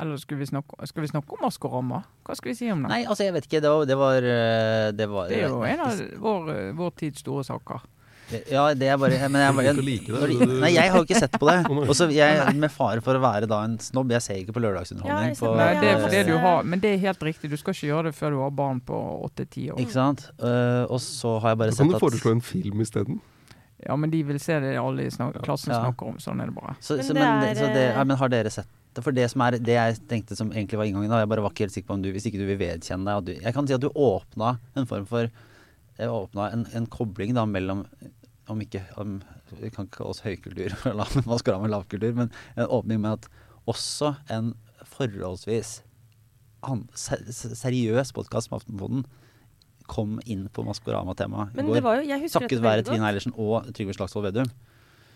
Eller skal vi snakke, skal vi snakke om Maskorama? Hva skal vi si om det? Nei, altså, jeg vet ikke. Det var Det, var, eh, det, var, Det er jo en av vår, vår tids store saker. Ja, det er bare Men jeg, like du- Nei, jeg har jo ikke sett på det. Også. Og så jeg, med fare for å være da en snobb, jeg ser ikke på lørdagsunderholdning. på- Nei, det er ja, fordi du har Men det er helt riktig, du skal ikke gjøre det før du har barn på åtte-ti år. Ikke sant? Uh, og så har jeg bare sett at kan du foreslå en film isteden. Ja, men de vil se det alle i snak klassen Ja. snakker om. Sånn er det bare. så, Men så, det men, er, så det, eh, ja, men har dere sett det? For det som er det jeg tenkte som egentlig var inngangen, da, jeg bare var ikke helt sikker på om du Hvis ikke du vil vedkjenne deg at du Jeg kan si at du åpna en form for Jeg åpna en, en kobling da mellom om ikke om, Vi kan ikke kalle oss høykultur, Maskorama lavkultur, men en åpning med at også en forholdsvis an, ser, seriøs podkast med Aftenposten kom inn på Maskorama-temaet i Men det går. Takket være Trine. Eilertsen og Trygve Slagsvold Vedum.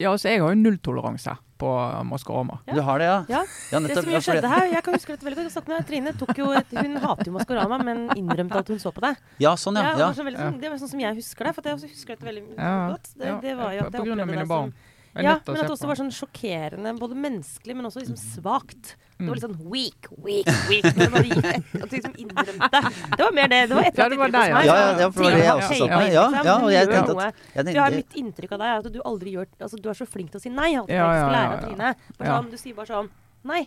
Ja, altså jeg har jo nulltoleranse på Maskorama. Ja. Du har det, ja? Ja, Ja, Det som jo skjedde her, jeg kan huske dette veldig godt. Med Trine tok jo et, Hun hater jo Maskorama, men innrømte at hun så på det. Ja, sånn, ja. Ja, det, ja. var så veldig, sånn, det var sånn som jeg husker det. For jeg også husker dette veldig Ja, godt. Det, det var jo at jeg opplevde det som Ja, men at det også var sånn sjokkerende, både menneskelig, men også liksom svakt. Det Mm. var litt sånn weak, weak, weak. Men bare gikk- At du liksom innrømte. Det var mer det. Det var et Ja, eller det var ja. meg. Ja, ja, ja, for det var det jeg også satt med. Ja, ja, og jeg tenkte at jeg Du har tenkte, mitt inntrykk av deg er at du aldri gjør Altså, du er så flink til å si nei. At du Ja, ja, skal lære ja, av ja. Trine. Sånn, du sier bare sånn nei.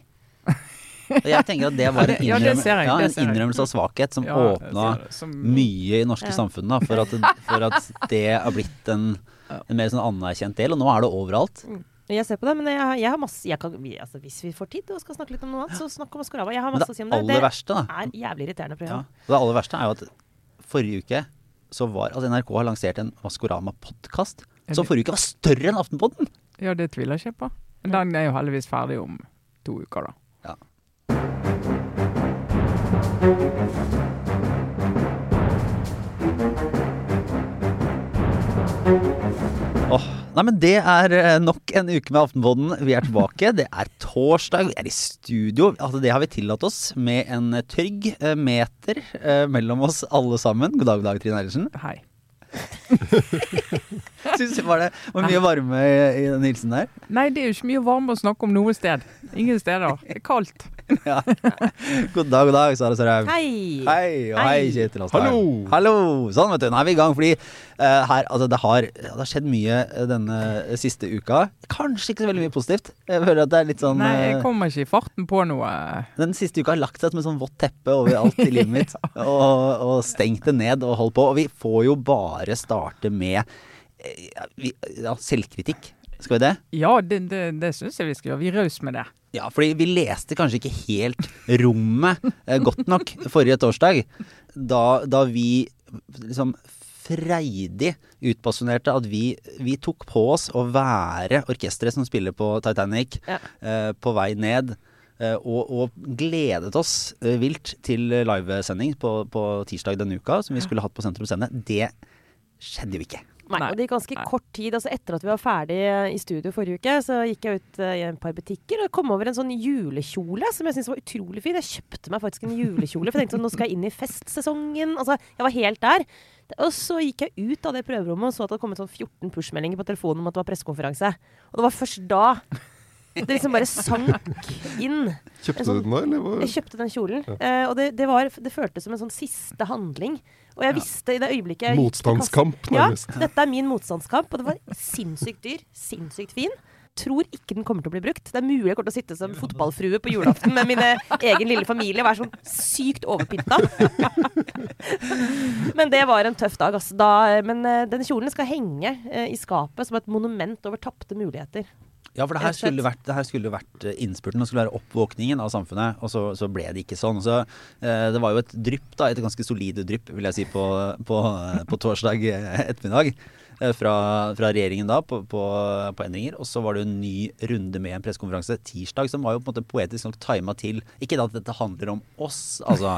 jeg tenker at det var en, Ja, det innrømme, ser jeg, ja, en innrømmelse av svakhet som Ja, åpna mye i norske samfunn. For, for at det har blitt en, en mer sånn anerkjent del, og nå er det overalt. Jeg ser på det, men jeg, har- jeg har masse jeg kan, altså, Hvis vi får tid og skal snakke litt om noe annet, så snakk om Maskorama. Jeg har masse å si om det. aller Det verste, da er jævlig irriterende ja, program. Det aller verste er jo at forrige uke så var altså NRK har lansert en Maskorama-podkast som forrige uke var større enn Aftenpodden! Ja, det tviler jeg ikke på. Men den er jo heldigvis ferdig om to uker, da. Ja. Åh, nei, men Det er eh, nok en uke med Aftenpodden. Vi er tilbake. Det er torsdag, vi er i studio. Altså, det har vi tillatt oss med en trygg eh, meter eh, mellom oss alle sammen. God dag, god dag, Trine Eilertsen. Hei. Syns var det var mye varme i, i den hilsen der. Nei, det er jo ikke mye varme å snakke om noe sted. Ingen steder. Det er kaldt. Ja. God dag, god dag, Sara Sørheim. Hei! Hei, og hei, Hei. Kjetil Astheim. Hallo! Hallo! Sånn, vet du. Nå er vi i gang, fordi uh, her, altså, det har, det har skjedd mye eh, denne siste uka. Kanskje ikke så veldig mye positivt. Jeg føler at det er litt sånn Nei, jeg eh, kommer ikke i farten på noe. Den siste uka har lagt seg som et sånn vått teppe over alt i livet mitt. og, og stengt det ned og holdt på. Og vi får jo bare starte med ja, selvkritikk. Skal vi det? Ja, det, det, det syns jeg vi skal gjøre. Vi er raus med det. Ja, fordi vi leste kanskje ikke helt rommet eh, godt nok forrige torsdag. Da, da vi liksom freidig utbasunerte at vi, vi tok på oss å være orkesteret som spiller på Titanic Ja. eh, på vei ned. eh, og, og gledet oss eh, vilt til livesending på, på tirsdag denne uka, som vi skulle hatt på Sentrum Scene. Det skjedde jo ikke. Nei, Nei. og det gikk ganske Nei. kort tid. altså Etter at vi var ferdig eh, i studio forrige uke, så gikk jeg ut uh, i et par butikker og kom over en sånn julekjole som jeg syntes var utrolig fin. Jeg kjøpte meg faktisk en julekjole, for jeg tenkte sånn, nå skal jeg inn i festsesongen. Altså, jeg var helt der. Og så gikk jeg ut av det prøverommet og så at det hadde kommet sånn 14 push-meldinger på telefonen om at det var pressekonferanse. Og det var først da det liksom bare sank inn. Kjøpte sånn- du den da, eller? Jeg kjøpte den kjolen, eh, og det, det, var, det føltes som en sånn siste handling. Og jeg visste i det øyeblikket jeg gikk til Ja, dette er min motstandskamp, og det var sinnssykt dyr. Sinnssykt fin. Tror ikke den kommer til å bli brukt. Det er mulig jeg kommer til å sitte som fotballfrue på julaften med min egen lille familie og være sånn sykt overpynta. men det var en tøff dag, altså. Da, men eh, den kjolen skal henge eh, i skapet som et monument over tapte muligheter. Ja, for det her skulle vært, det her skulle vært eh, innspurten, det skulle være oppvåkningen av samfunnet, og så, så ble det ikke sånn. Så eh, det var jo et drypp, da, et ganske solid drypp, vil jeg si, på, på, på torsdag eh, ettermiddag. eh, Fra, fra regjeringen da på, på, på endringer. Og så var det en ny runde med en pressekonferanse tirsdag, som var jo på en måte poetisk nok tima til Ikke at dette handler om oss, altså,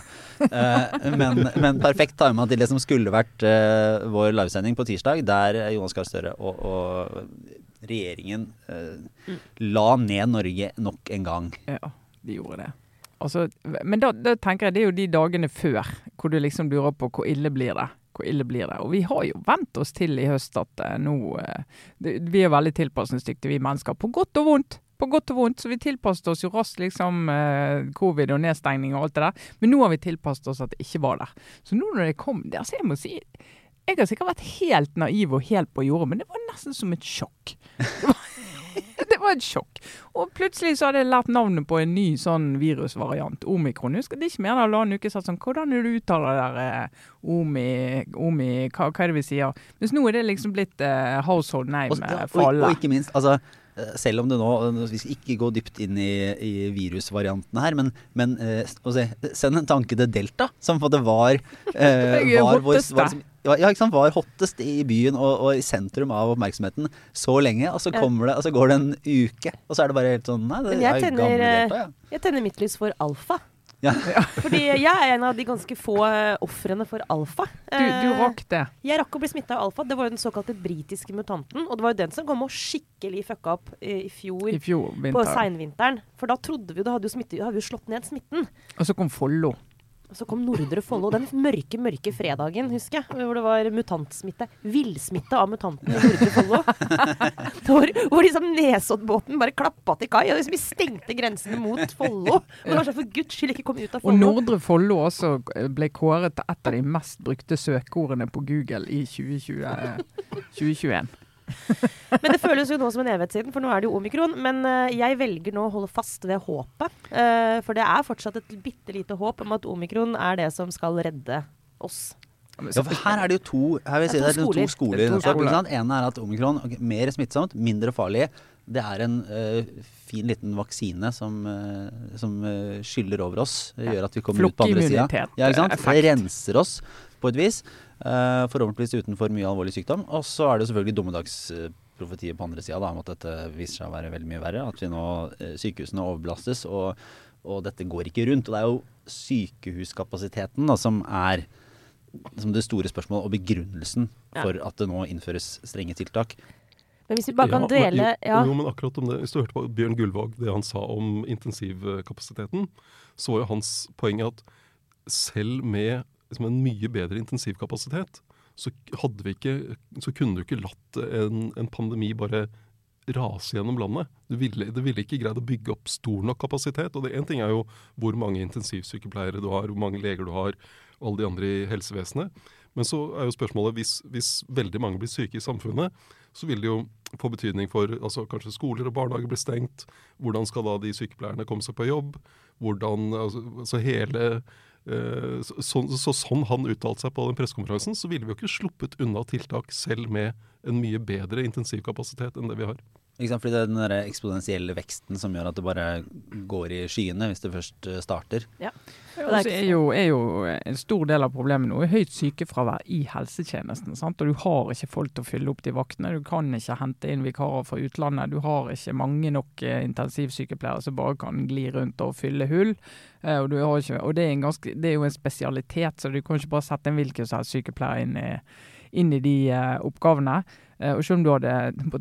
eh, men, men perfekt tima til det som skulle vært eh, vår livesending på tirsdag, der Jonas Gahr Støre og, og regjeringen eh, la ned Norge nok en gang. Ja, de gjorde det. Altså, men da, da tenker jeg det er jo de dagene før hvor du liksom lurer på hvor ille blir det. Hvor ille blir det? Og vi har jo vent oss til i høst at eh, nå eh, Vi er veldig tilpasningsdyktige, vi mennesker. På godt og vondt. På godt og vondt. Så vi tilpasset oss jo raskt liksom eh, covid og nedstengning og alt det der. Men nå har vi tilpasset oss at det ikke var der. Så nå når det kom der, så jeg må si Jeg har sikkert vært helt naiv og helt på jordet, men det var nesten som et sjokk. Det var, det var et sjokk. Og plutselig så hadde jeg lært navnet på en ny sånn virusvariant, omikron. Husker det ikke mer enn halvannen uke satt sånn Hvordan er det du uttaler det der eh, omi, omi hva, hva er det vi sier? Mens nå er det liksom blitt eh, household name Og, eh, ja, for og, alle. og ikke minst, altså eh, selv om det nå Vi skal ikke gå dypt inn i, i virusvariantene her, men, men eh, se, send en tanke til Delta, som på måte var, eh, Det er var, vår, var, liksom- ja, ikke sant, var hottest i byen og, og i sentrum av oppmerksomheten så lenge. Og så, Ja. det, og så går det en uke, og så er det bare helt sånn Nei, det Men jeg er jo tenner, gamle eh, Delta, ja. Jeg tenner mitt lys for alfa. Ja. Fordi jeg er en av de ganske få eh, ofrene for alfa. Du, du Eh, rakk det. Jeg rakk å bli smitta av alfa. Det var jo den såkalte britiske mutanten. Og det var jo den som kom og skikkelig fucka opp i, i fjor. I fjor på seinvinteren. For da trodde vi jo, da hadde jo, smitte, hadde jo slått ned smitten. Og så kom Follo. Og så kom Nordre Follo den mørke, mørke fredagen, husker jeg. Hvor det var mutantsmitte. Villsmitte av mutanten i Nordre Follo. hvor, hvor liksom Nesoddbåten bare klappa til kai, og liksom vi stengte grensene mot Follo. Og sånn for guds skyld ikke kom ut av Og Nordre Follo også ble kåret til et av de mest brukte søkeordene på Google i 2020, eh, 2021. Men det føles jo nå som en evighet siden, for nå er det jo omikron. Men eh, jeg velger nå å holde fast ved håpet. Eh, for det er fortsatt et bitte lite håp om at omikron er det som skal redde oss. Ja, for her er det jo to her vil jeg si, Det er er to skoler. Det er to skoler. sant? ene er at omikron ok, mer smittsomt, mindre farlig. Det er en uh, fin liten vaksine som, uh, som uh, skyller over oss. Gjør at vi kommer ut på andre sida. Ja. Det renser oss på et vis. Uh, Forhåpentligvis uten for mye alvorlig sykdom. Og så er det selvfølgelig dommedagsprofetiet på andre sida om at dette viser seg å være veldig mye verre. At vi nå, eh, sykehusene overbelastes og, og dette går ikke rundt. Og det er jo sykehuskapasiteten da, som er som det store spørsmålet og begrunnelsen Ja. for at det nå innføres strenge tiltak. Men hvis vi bare kan Ja, dvele men, jo, ja. jo, men akkurat om det, Hvis du hørte på Bjørn Gullvåg, det han sa om intensivkapasiteten, så var jo hans poeng at selv med liksom, en mye bedre intensivkapasitet, så, ikke, så kunne du ikke latt en, en pandemi bare rase gjennom landet. Du ville, det ville ikke greid å bygge opp stor nok kapasitet. og Én ting er jo hvor mange intensivsykepleiere du har, hvor mange leger du har, og alle de andre i helsevesenet. Men så er jo spørsmålet hvis, hvis veldig mange blir syke i samfunnet, så vil det jo få betydning for altså kanskje skoler og barnehager blir stengt. Hvordan skal da de sykepleierne komme seg på jobb? Hvordan, altså, altså hele så, så, så sånn han uttalte seg på den pressekonferansen, så ville vi jo ikke sluppet unna tiltak selv med en mye bedre intensivkapasitet enn det vi har. Ikke sant? Fordi det er den der eksponentielle veksten som gjør at det bare går i skyene hvis det først eh, starter. ja. Og så er jo, er jo en stor del av problemet nå er høyt sykefravær i helsetjenesten. Sant? Og du har ikke folk til å fylle opp de vaktene. Du kan ikke hente inn vikarer fra utlandet. Du har ikke mange nok eh, intensivsykepleiere som bare kan gli rundt og fylle hull. Eh, og, du har ikke, og det, er en ganske, det er jo en spesialitet, så du kan ikke bare sette en hvilken som helst sykepleier inn i, inn i de oppgavene. Eh, og selv om du hadde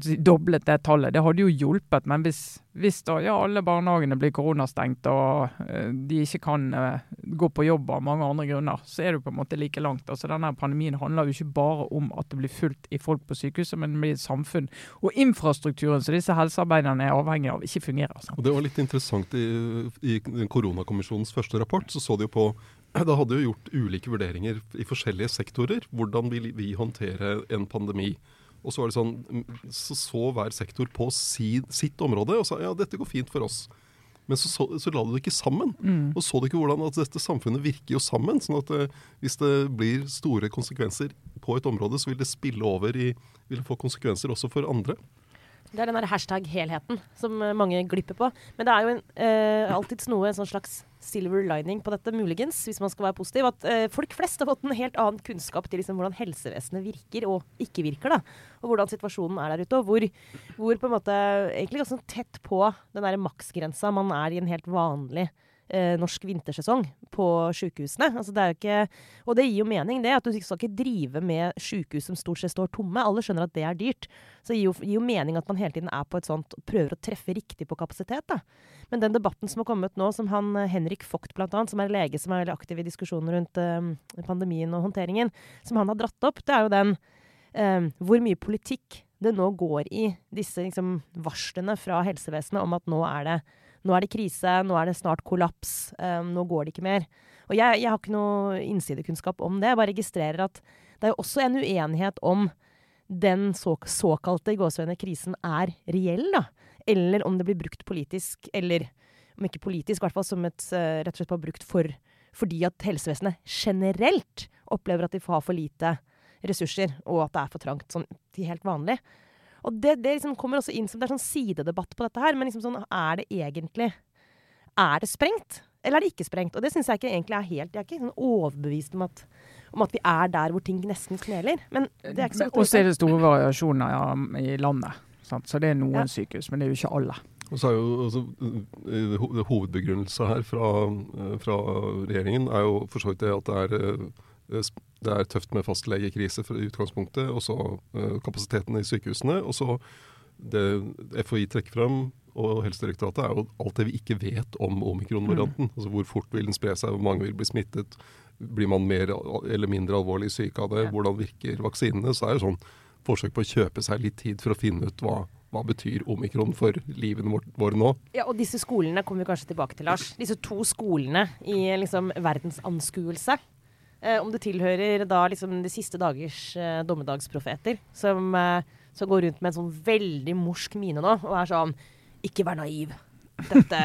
si, doblet det tallet, det hadde jo hjulpet. Men hvis, hvis da ja, alle barnehagene blir koronastengt og uh, de ikke kan uh, gå på jobb av mange andre grunner, så er du på en måte like langt. Altså Denne pandemien handler jo ikke bare om at det blir fullt i folk på sykehuset, men det blir et samfunn. Og infrastrukturen som disse helsearbeiderne er avhengig av, ikke fungerer. Sant? Og Det var litt interessant i, i koronakommisjonens første rapport. så så de jo på Da hadde de jo gjort ulike vurderinger i forskjellige sektorer. Hvordan vil vi håndtere en pandemi? Og så var det sånn, mm, så, så hver sektor på si, sitt område og sa ja, dette går fint for oss. Men så, så, så la du det ikke sammen. Mm. Og så du ikke hvordan at dette samfunnet virker jo sammen. sånn at uh, hvis det blir store konsekvenser på et område, så vil det spille over i Vil det få konsekvenser også for andre. Det er den der hashtag-helheten som eh, mange glipper på. Men det er jo en, eh, alltids noe, en sånn slags silver lining på dette, muligens, hvis man skal være positiv. At eh, folk flest har fått en helt annen kunnskap til liksom, hvordan helsevesenet virker og ikke virker. da. Og hvordan situasjonen er der ute. Og hvor, hvor på en måte egentlig ganske tett på den der maksgrensa man er i en helt vanlig eh, norsk vintersesong på sykehusene. Altså, det ikke, og det gir jo mening, det. At du skal ikke drive med sykehus som stort sett står tomme. Alle skjønner at det er dyrt. Så det gir jo, gir jo mening at man hele tiden er på et sånt prøver å treffe riktig på kapasitet. da. Men den debatten som har kommet nå, som han eh, Henrik Vogt annet, som er lege som er veldig aktiv i diskusjonen rundt eh, pandemien og håndteringen, som han har dratt opp, det er jo den eh, hvor mye politikk det nå går i disse liksom, varslene fra helsevesenet om at nå er det, nå er det krise, nå er det snart kollaps, um, nå går det ikke mer. Og jeg, jeg har ikke noe innsidekunnskap om det. Jeg bare registrerer at det er jo også en uenighet om den så, såkalte gåsehudene krisen er reell, da. Eller om det blir brukt politisk, eller om ikke politisk, i hvert fall som et uh, rett og slett bare brukt for fordi at helsevesenet generelt opplever at de får ha for lite ressurser, og at det er for trangt sånn til helt vanlig. Og det, det liksom kommer også inn som det er sånn sidedebatt på dette her, men liksom sånn, er det egentlig Er det sprengt? Eller er det ikke sprengt? Og det syns jeg ikke egentlig er helt Jeg er ikke sånn overbevist om at, om at vi er der hvor ting nesten kneler. Men det er ikke så Og så er det store variasjoner ja, i landet. Sant? Så det er noen Ja. sykehus, men det er jo ikke alle. Og så er jo altså, Hovedbegrunnelsen her fra, eh, fra regjeringen er jo for så vidt det at det er, eh, det er tøft med fastlegekrise fra i utgangspunktet, og så eh, kapasiteten i sykehusene. Og så det FHI trekker fram, og Helsedirektoratet, er jo alt det vi ikke vet om omikron-varianten. Altså hvor fort vil den spre seg, hvor mange vil bli smittet. Blir man mer eller mindre alvorlig syk av det? Ja. Hvordan virker vaksinene? Så er det sånn forsøk på å kjøpe seg litt tid for å finne ut hva, hva betyr omikron for livene vår- våre nå. Ja, og disse skolene kommer vi kanskje tilbake til, Lars. Disse to skolene i liksom verdensanskuelse. Eh, om det tilhører da liksom de siste dagers eh, dommedagsprofeter, som, eh, som går rundt med en sånn veldig morsk mine nå, og er sånn Ikke vær naiv. Dette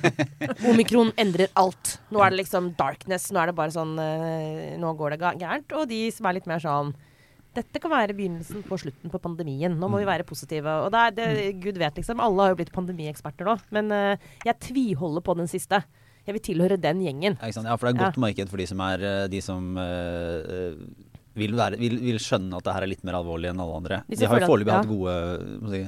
Omikron endrer alt. Nå er det liksom darkness. Nå er det bare sånn eh, Nå går det gærent. Og de som er litt mer sånn dette kan være begynnelsen på slutten på pandemien. Nå må vi være positive. Og det er, det, Gud vet, liksom. Alle har jo blitt pandemieksperter nå. Men eh, jeg tviholder på den siste. Jeg vil tilhøre den gjengen. Ja, ja, for det er Ja. godt marked for de som er eh, De som eh, vil, være, vil, vil skjønne at det her er litt mer alvorlig enn alle andre. De De, har foreløpig ja. hatt gode si,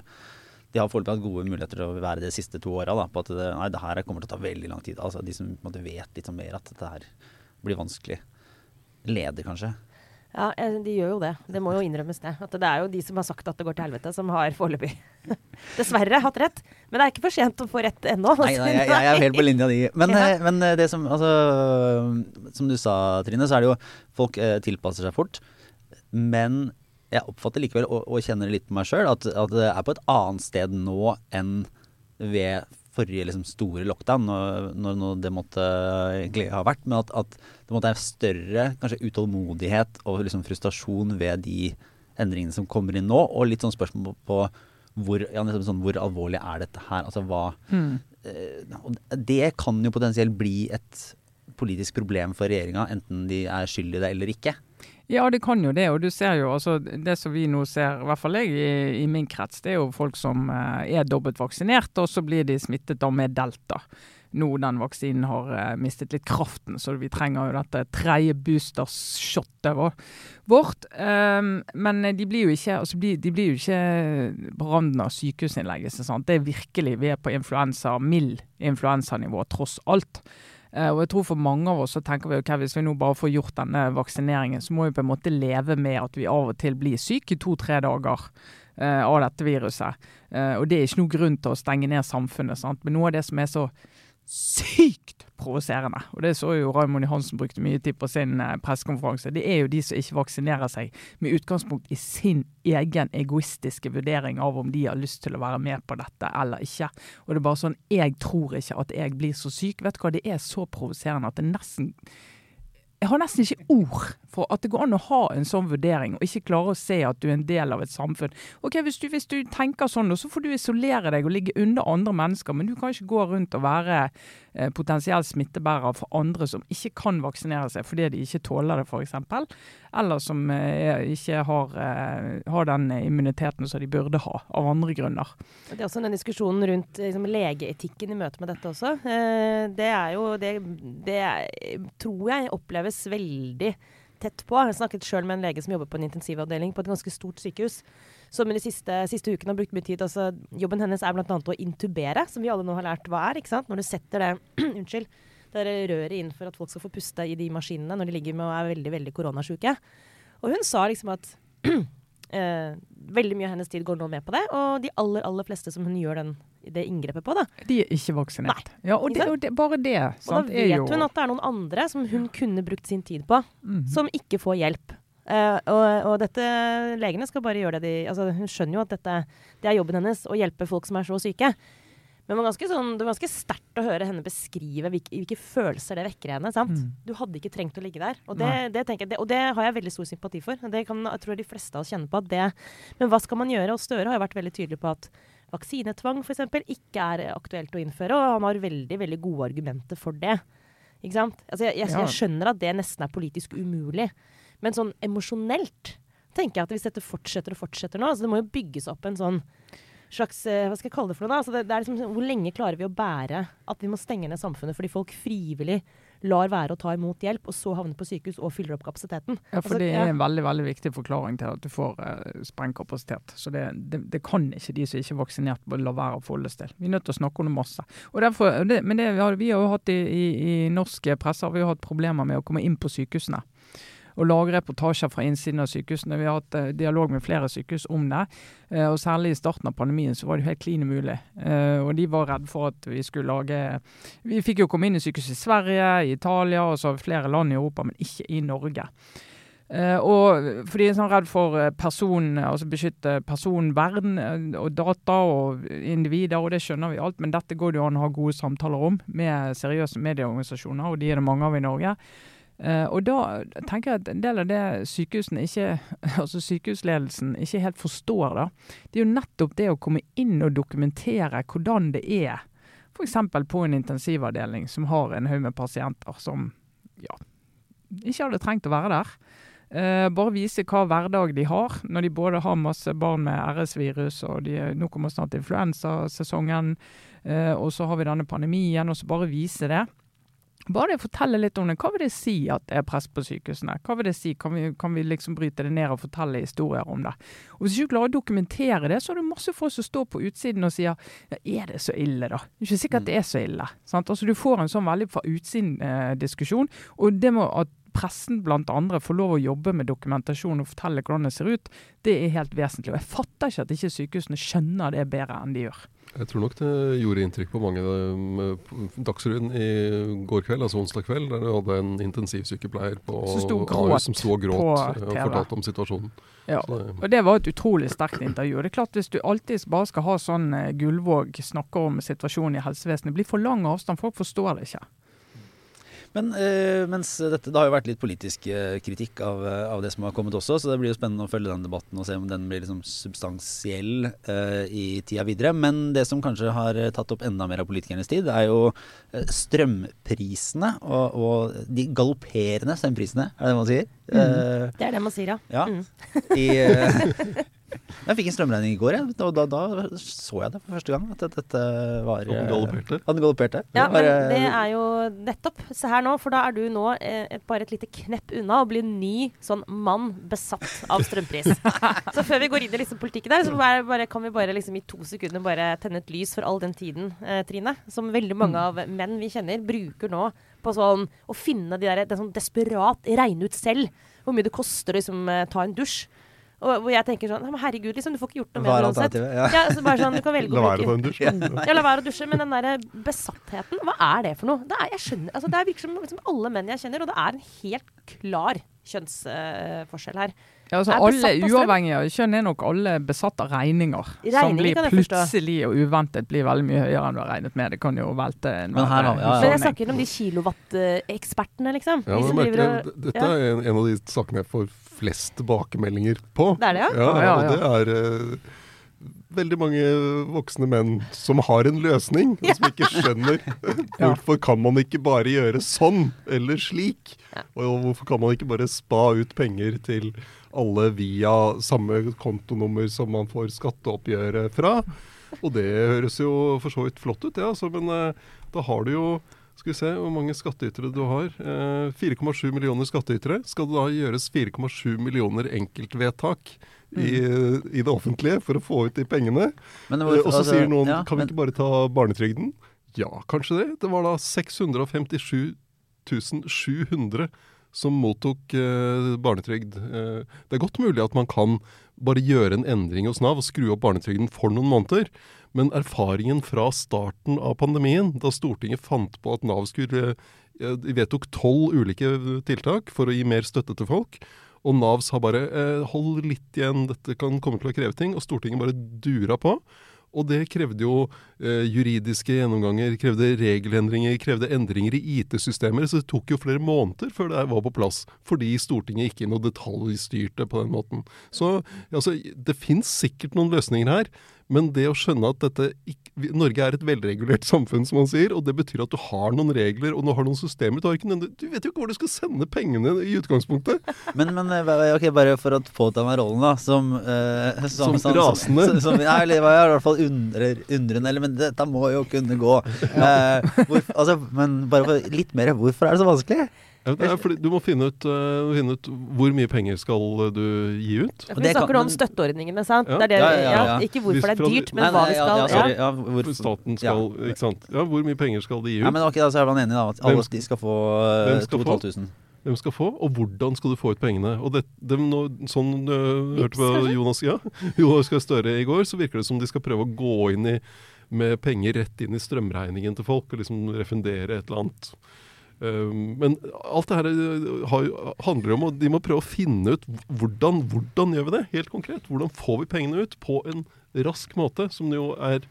De har foreløpig hatt gode muligheter til å være det de siste to åra. På at det, nei, det her kommer til å ta veldig lang tid. Altså De som måte, vet litt mer at dette her blir vanskelig. Leder, kanskje. Ja, eh, de gjør jo det. Det må jo innrømmes, det. At det er jo de som har sagt at det går til helvete, som har foreløpig dessverre hatt rett. Men det er ikke for sent å få rett ennå. Nei, nei jeg, jeg er helt på linja di. Men, Ja. eh, men eh, det som altså, Som du sa, Trine, så er det jo Folk eh, tilpasser seg fort. Men jeg oppfatter likevel, og, og kjenner litt på meg sjøl, at, at det er på et annet sted nå enn ved forrige liksom, store lockdown, når, når, det måtte egentlig ha vært. Men at, at det måtte være større kanskje utålmodighet og liksom, frustrasjon ved de endringene som kommer inn nå, og litt sånn spørsmål på hvor, ja, liksom sånn, hvor alvorlig er dette her? Altså hva mm. det kan jo potensielt bli et politisk problem for regjeringa, enten de er skyld i det eller ikke. Ja, det kan jo det. Og du ser jo altså Det som vi nå ser, i hvert fall jeg i, i min krets, det er jo folk som eh, er dobbelt vaksinert, og så blir de smittet da med delta. Nå den vaksinen har eh, mistet litt kraften, så vi trenger jo dette tredje boostershotet vår- vårt. Um, men de blir jo ikke altså de, blir jo ikke på randen av sykehusinnleggelse. sant? Det er virkelig Vi er på influensa, mild influensanivå, tross alt. Eh, og jeg tror For mange av oss så tenker vi ok, hvis vi nå bare får gjort denne vaksineringen, så må vi på en måte leve med at vi av og til blir syke i to-tre dager eh, av dette viruset. Eh, og Det er ikke noe grunn til å stenge ned samfunnet. sant? Men noe av det som er så sykt provoserende, og det så jo Raymond Johansen brukte mye tid på sin eh, pressekonferanse, det er jo de som ikke vaksinerer seg med utgangspunkt i sin egen egoistiske vurdering av om de har lyst til å være med på dette eller ikke. Og det er bare sånn Jeg tror ikke at jeg blir så syk. Vet du hva, det er så provoserende at det nesten jeg har nesten ikke ord for at det går an å ha en sånn vurdering, og ikke klare å se at du er en del av et samfunn. Ok, Hvis du, hvis du tenker sånn, så får du isolere deg og ligge under andre mennesker, men du kan ikke gå rundt og være eh, potensiell smittebærer for andre som ikke kan vaksinere seg fordi de ikke tåler det, f.eks. Eller som eh, ikke har, eh, har den immuniteten som de burde ha, av andre grunner. Det er også den diskusjonen rundt liksom, legeetikken i møte med dette også. Eh, det er jo det, det er, tror jeg oppleves veldig tett på. Jeg snakket sjøl med en lege som jobber på en intensivavdeling på et ganske stort sykehus. Som i de siste, siste ukene har brukt mye tid. Altså, jobben hennes er bl.a. å intubere, som vi alle nå har lært hva er. ikke sant? Når du setter det unnskyld, det røret inn for at folk skal få puste i de maskinene når de ligger med og er veldig veldig koronasjuke. Og hun sa liksom at eh, veldig mye av hennes tid går nå med på det, og de aller aller fleste som hun gjør den, det inngrepet på, da. De er ikke vaksinert. Ja, og, det, og det, bare det. Og Sant, da er vet hun at det er noen andre som hun kunne brukt sin tid på, Mhm. som ikke får hjelp. Eh, og, og dette, legene skal bare gjøre det de altså Hun skjønner jo at dette, det er jobben hennes, å hjelpe folk som er så syke. Men det var ganske, sånn, ganske sterkt å høre henne beskrive hvilke, hvilke følelser det vekker i henne. sant? Mm. Du hadde ikke trengt å ligge der. Og det, det, jeg, det, og det har jeg veldig stor sympati for. Det kan, jeg tror de fleste av oss kjenner på at det Men hva skal man gjøre? Og Støre har jo vært veldig tydelig på at vaksinetvang f.eks. ikke er aktuelt å innføre, og han har veldig veldig gode argumenter for det. Ikke sant? Altså, jeg, jeg, jeg skjønner at det nesten er politisk umulig, men sånn emosjonelt tenker jeg at hvis dette fortsetter og fortsetter nå, altså det må jo bygges opp en sånn slags eh, Hva skal jeg kalle det for noe? da? Altså det, det er liksom, sånn, hvor lenge klarer vi å bære at vi må stenge ned samfunnet fordi folk frivillig lar være å ta imot hjelp, og så havner på sykehus og fyller opp kapasiteten? Ja, for Altså, det er en veldig veldig viktig forklaring til at du får eh, sprengkapasitet. Så det, det, det kan ikke de som ikke er vaksinert, la være å forholdes til. Vi er nødt til å snakke om det masse. Og derfor, men det, vi har, vi har jo hatt i, i, i norsk presse har vi jo hatt problemer med å komme inn på sykehusene. Og lage reportasjer fra innsiden av sykehusene. Vi har hatt eh, dialog med flere sykehus om det. Eh, og Særlig i starten av pandemien så var det helt klin umulig. Eh, og de var redd for at vi skulle lage Vi fikk jo komme inn i sykehus i Sverige, i Italia og så flere land i Europa, men ikke i Norge. Uh, og for de er sånn redd for eh, person, altså beskytte personvern og data og individer, og det skjønner vi alt, men dette går det jo an å ha gode samtaler om med seriøse medieorganisasjoner, og de er det mange av i Norge. Eh, og da tenker jeg at en del av det sykehusene ikke, altså sykehusledelsen ikke helt forstår, da, det er jo nettopp det å komme inn og dokumentere hvordan det er. F.eks. på en intensivavdeling som har en haug med pasienter som ja, ikke hadde trengt å være der. Uh, bare vise hva hverdag de har, når de både har masse barn med RS-virus, og de, nå kommer snart influensasesongen, uh, og så har vi denne pandemien, og så bare vise det. Bare det fortelle litt om det. Hva vil det si at det er press på sykehusene? Hva vil det si? Kan vi, kan vi liksom bryte det ned og fortelle historier om det? Og Hvis du ikke klarer å dokumentere det, så har du masse folk som står på utsiden og sier ja, er det så ille, da? Det er ikke sikkert det er så ille. Sant? Altså Du får en sånn veldig fra utsiden-diskusjon. og det må at pressen andre får lov å jobbe med dokumentasjon og fortelle hvordan det ser ut, det er helt vesentlig. Og jeg fatter ikke at ikke sykehusene skjønner det bedre enn de gjør. Jeg tror nok det gjorde inntrykk på mange eh, Dagsrevyen i går kveld, altså onsdag kveld, der du hadde en intensivsykepleier på Ahus gråt som sto og gråt eh, og fortalte om situasjonen. Ja, det- Og det var et utrolig sterkt intervju. Det er klart Hvis du alltid bare skal ha sånn eh, Gullvåg snakker om situasjonen i helsevesenet, blir for lang avstand. Folk forstår det ikke. Men eh, mens dette, det har jo vært litt politisk eh, kritikk av, eh, av det som har kommet også, så det blir jo spennende å følge den debatten og se om den blir liksom substansiell i tida videre. Men det som kanskje har tatt opp enda mer av politikernes tid, er jo strømprisene og, og de galopperende strømprisene, er det det man sier? Eh, Det er det man sier, ja. ja. Mm. I, jeg fikk en strømregning i går, jeg. og da, da så jeg det for første gang. At dette var Hadde galoppert. Ja, Det var, men det er jo nettopp. Se her nå, for da er du nå eh, et, bare et lite knepp unna å bli ny sånn mann besatt av strømpris. så før vi går inn i liksom politikken der, så bare, bare, kan vi bare liksom i to sekunder bare tenne et lys for all den tiden, eh, Trine, som veldig mange av menn vi kjenner, bruker nå på sånn å finne de der, det sånn desperat regne ut selv hvor mye det koster å liksom, eh, ta en dusj. Og hvor jeg tenker sånn Herregud, liksom, du får ikke gjort noe med det uansett. ja. Ja, så bare sånn, du kan velge La å være å ta bruke en dusj. ja, la være å dusje, men den der besattheten, hva er det for noe? Det er, jeg skjønner, altså det er virker som liksom alle menn jeg kjenner, og det er en helt klar kjønnsforskjell her. Ja, altså Er alle? Uavhengig av kjønn er nok alle besatt av regninger. som blir plutselig og uventet blir veldig mye høyere enn du har regnet med. Det kan jo velte en Men her ja, ja. Men jeg snakker om de kilowatt-ekspertene, liksom. Ja, de men merker og- Dette er en, en av de sakene jeg får flest tilbakemeldinger på. Det er det, ja? Ja, og det er eh, veldig mange voksne menn som har en løsning, og som ikke skjønner hvorfor kan man ikke bare gjøre sånn eller slik? Og hvorfor kan man ikke bare spa ut penger til alle via samme kontonummer som man får skatteoppgjøret fra? Og det høres jo for så vidt flott ut, ja, altså, men eh, da har du jo skal vi se hvor mange skattytere du har. Eh, 4,7 millioner skattytere. Skal det da gjøres 4,7 millioner enkeltvedtak i, i det offentlige for å få ut de pengene? Eh, og så altså, sier noen ja, kan vi ikke bare ta barnetrygden? Ja, kanskje det. Det var da 657 700 som mottok eh, barnetrygd. Eh, det er godt mulig at man kan bare gjøre en endring hos Nav og skru opp barnetrygden for noen måneder. Men erfaringen fra starten av pandemien, da Stortinget fant på at Nav skulle eh, vedtok tolv ulike tiltak for å gi mer støtte til folk. Og Nav sa bare eh, hold litt igjen, dette kan komme til å kreve ting. Og Stortinget bare dura på. Og det krevde jo eh, juridiske gjennomganger, krevde regelendringer, krevde endringer i IT-systemer. Så det tok jo flere måneder før det var på plass. Fordi Stortinget ikke noe detaljstyrte på den måten. Så altså, det fins sikkert noen løsninger her. Men det å skjønne at dette ikke, Norge er et velregulert samfunn, som man sier. Og det betyr at du har noen regler og du har noen systemer. Du, ikke, du vet jo ikke hvor du skal sende pengene i utgangspunktet. Men, men okay, bare for å påta meg rollen, da. Som, eh, som, som rasende? Som, som, nei, eller i hvert fall undrer, undrende. Eller, men dette må jo kunne gå. Eh, hvor, altså, men bare for litt mer, hvorfor er det så vanskelig? Ja, fordi Du må finne ut, uh, finne ut, hvor mye penger skal du gi ut. Ja, for Vi snakker nå om støtteordningene, sant? Ja. Det det, ja, ikke hvorfor det er dyrt, men hva vi skal ja, hvor, Staten skal Ikke sant. Ja, Hvor mye penger skal de gi ut? Ja, men okay, Da er man enig da, at alle de skal få uh, 2500. Hvem skal få, og hvordan skal du få ut pengene? Og det, det, no, sånn uh, hørte på Jonas, ja, Jonas Gahr Støre i går, så virker det som de skal prøve å gå inn i med penger rett inn i strømregningen til folk, og liksom refundere et eller annet. Ehm, men alt det her eh, handler om at de må prøve å finne ut hvordan, hvordan gjør vi det, helt konkret. Hvordan får vi pengene ut på en rask måte, som det jo er,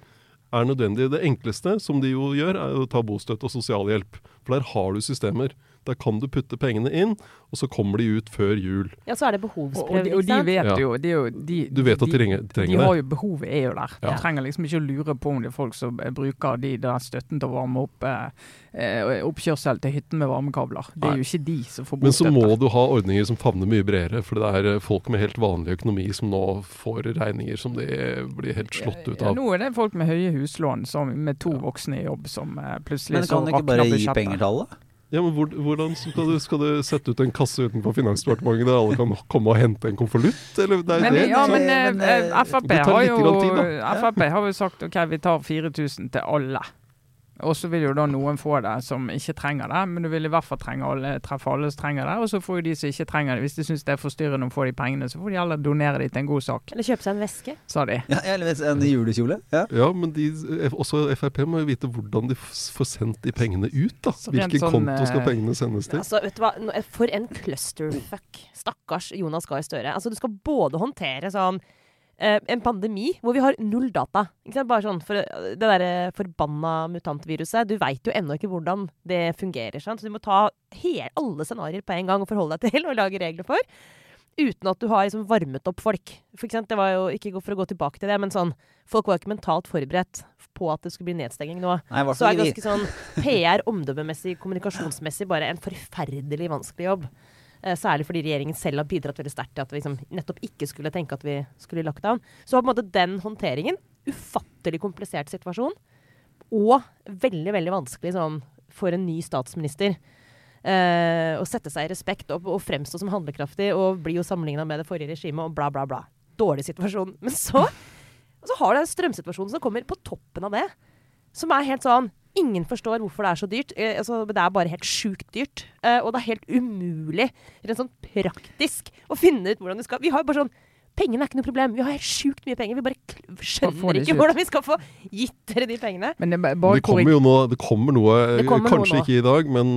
er nødvendig. Det enkleste som de jo gjør, er å ta bostøtte og sosialhjelp. For der har du systemer. Der kan du putte pengene inn, og så kommer de ut før jul. Ja, så er det behovsprøving. Og, og, de vet jo, de, de, Du vet at de, trenger, trenger det. De har jo behovet er jo der. Ja. Du trenger liksom ikke å lure på om det er folk som bruker de der støtten til å varme opp eh, eh, oppkjørsel til hytten med varmekabler. Det er jo ikke de som får bostøtte. Men så må du ha ordninger som favner mye bredere. For det er eh, folk med helt vanlig økonomi som nå får regninger som de blir helt slått ut av. Ja, nå er det folk med høye huslån som, med to voksne i jobb som eh, plutselig Men kan du ikke bare gi penger til alle? Ja, men Hvordan skal du, skal du, sette ut en kasse utenfor Finansdepartementet der alle kan komme og hente en konvolutt? Men, ja, men, men Frp, har jo, tid, Frp har jo sagt ok, vi tar 4000 til alle. Og så vil jo da noen få det som ikke trenger det, men du vil i hvert fall trenge alle, treffe alle som trenger det. Og så får jo de som ikke trenger det, hvis de syns det er forstyrrende å få de pengene, så får de heller donere de til en god sak. Eller kjøpe seg en veske. Sa de. Ja, eller en julekjole. Ja, ja men de, også Frp må jo vite hvordan de får sendt de pengene ut, da. Hvilken sånn, konto skal eh, pengene sendes til? Altså, vet du hva, for en clusterfuck. Stakkars Jonas Gahr Støre. Altså, du skal både håndtere sånn eh, en pandemi hvor vi har null data. Bare sånn for Det derre forbanna mutantviruset. Du veit jo ennå ikke hvordan det fungerer. Sant? Så du må ta hele, alle scenarioer på en gang og forholde deg til og lage regler for. Uten at du har liksom varmet opp folk. For eksempel, det var jo, Ikke for å gå tilbake til det, men sånn Folk var ikke mentalt forberedt på at det skulle bli nedstenging nå. Nei, så er ganske sånn PR, omdømmemessig, kommunikasjonsmessig, bare en forferdelig vanskelig jobb. Eh, særlig fordi regjeringen selv har bidratt veldig sterkt til at vi liksom nettopp ikke skulle tenke at vi skulle i lockdown. Så på en måte den håndteringen, ufattelig komplisert situasjon, og veldig, veldig vanskelig sånn for en ny statsminister. Eh, å sette seg i respekt og, og fremstå som handlekraftig og bli jo sammenligna med det forrige regimet og bla, bla, bla. Dårlig situasjon. Men så, så har du en strømsituasjon som kommer på toppen av det. Som er helt sånn Ingen forstår hvorfor det er så dyrt. Eh, altså, det er bare helt sjukt dyrt. Eh, og det er helt umulig, rent sånn praktisk, å finne ut hvordan du skal Vi har jo bare sånn Pengene er ikke noe problem. Vi har helt sjukt mye penger. Vi bare skjønner ikke hvordan vi skal få gitt dere de pengene. Men det, det kommer jo noe, det kommer noe det kommer kanskje noe ikke i dag, men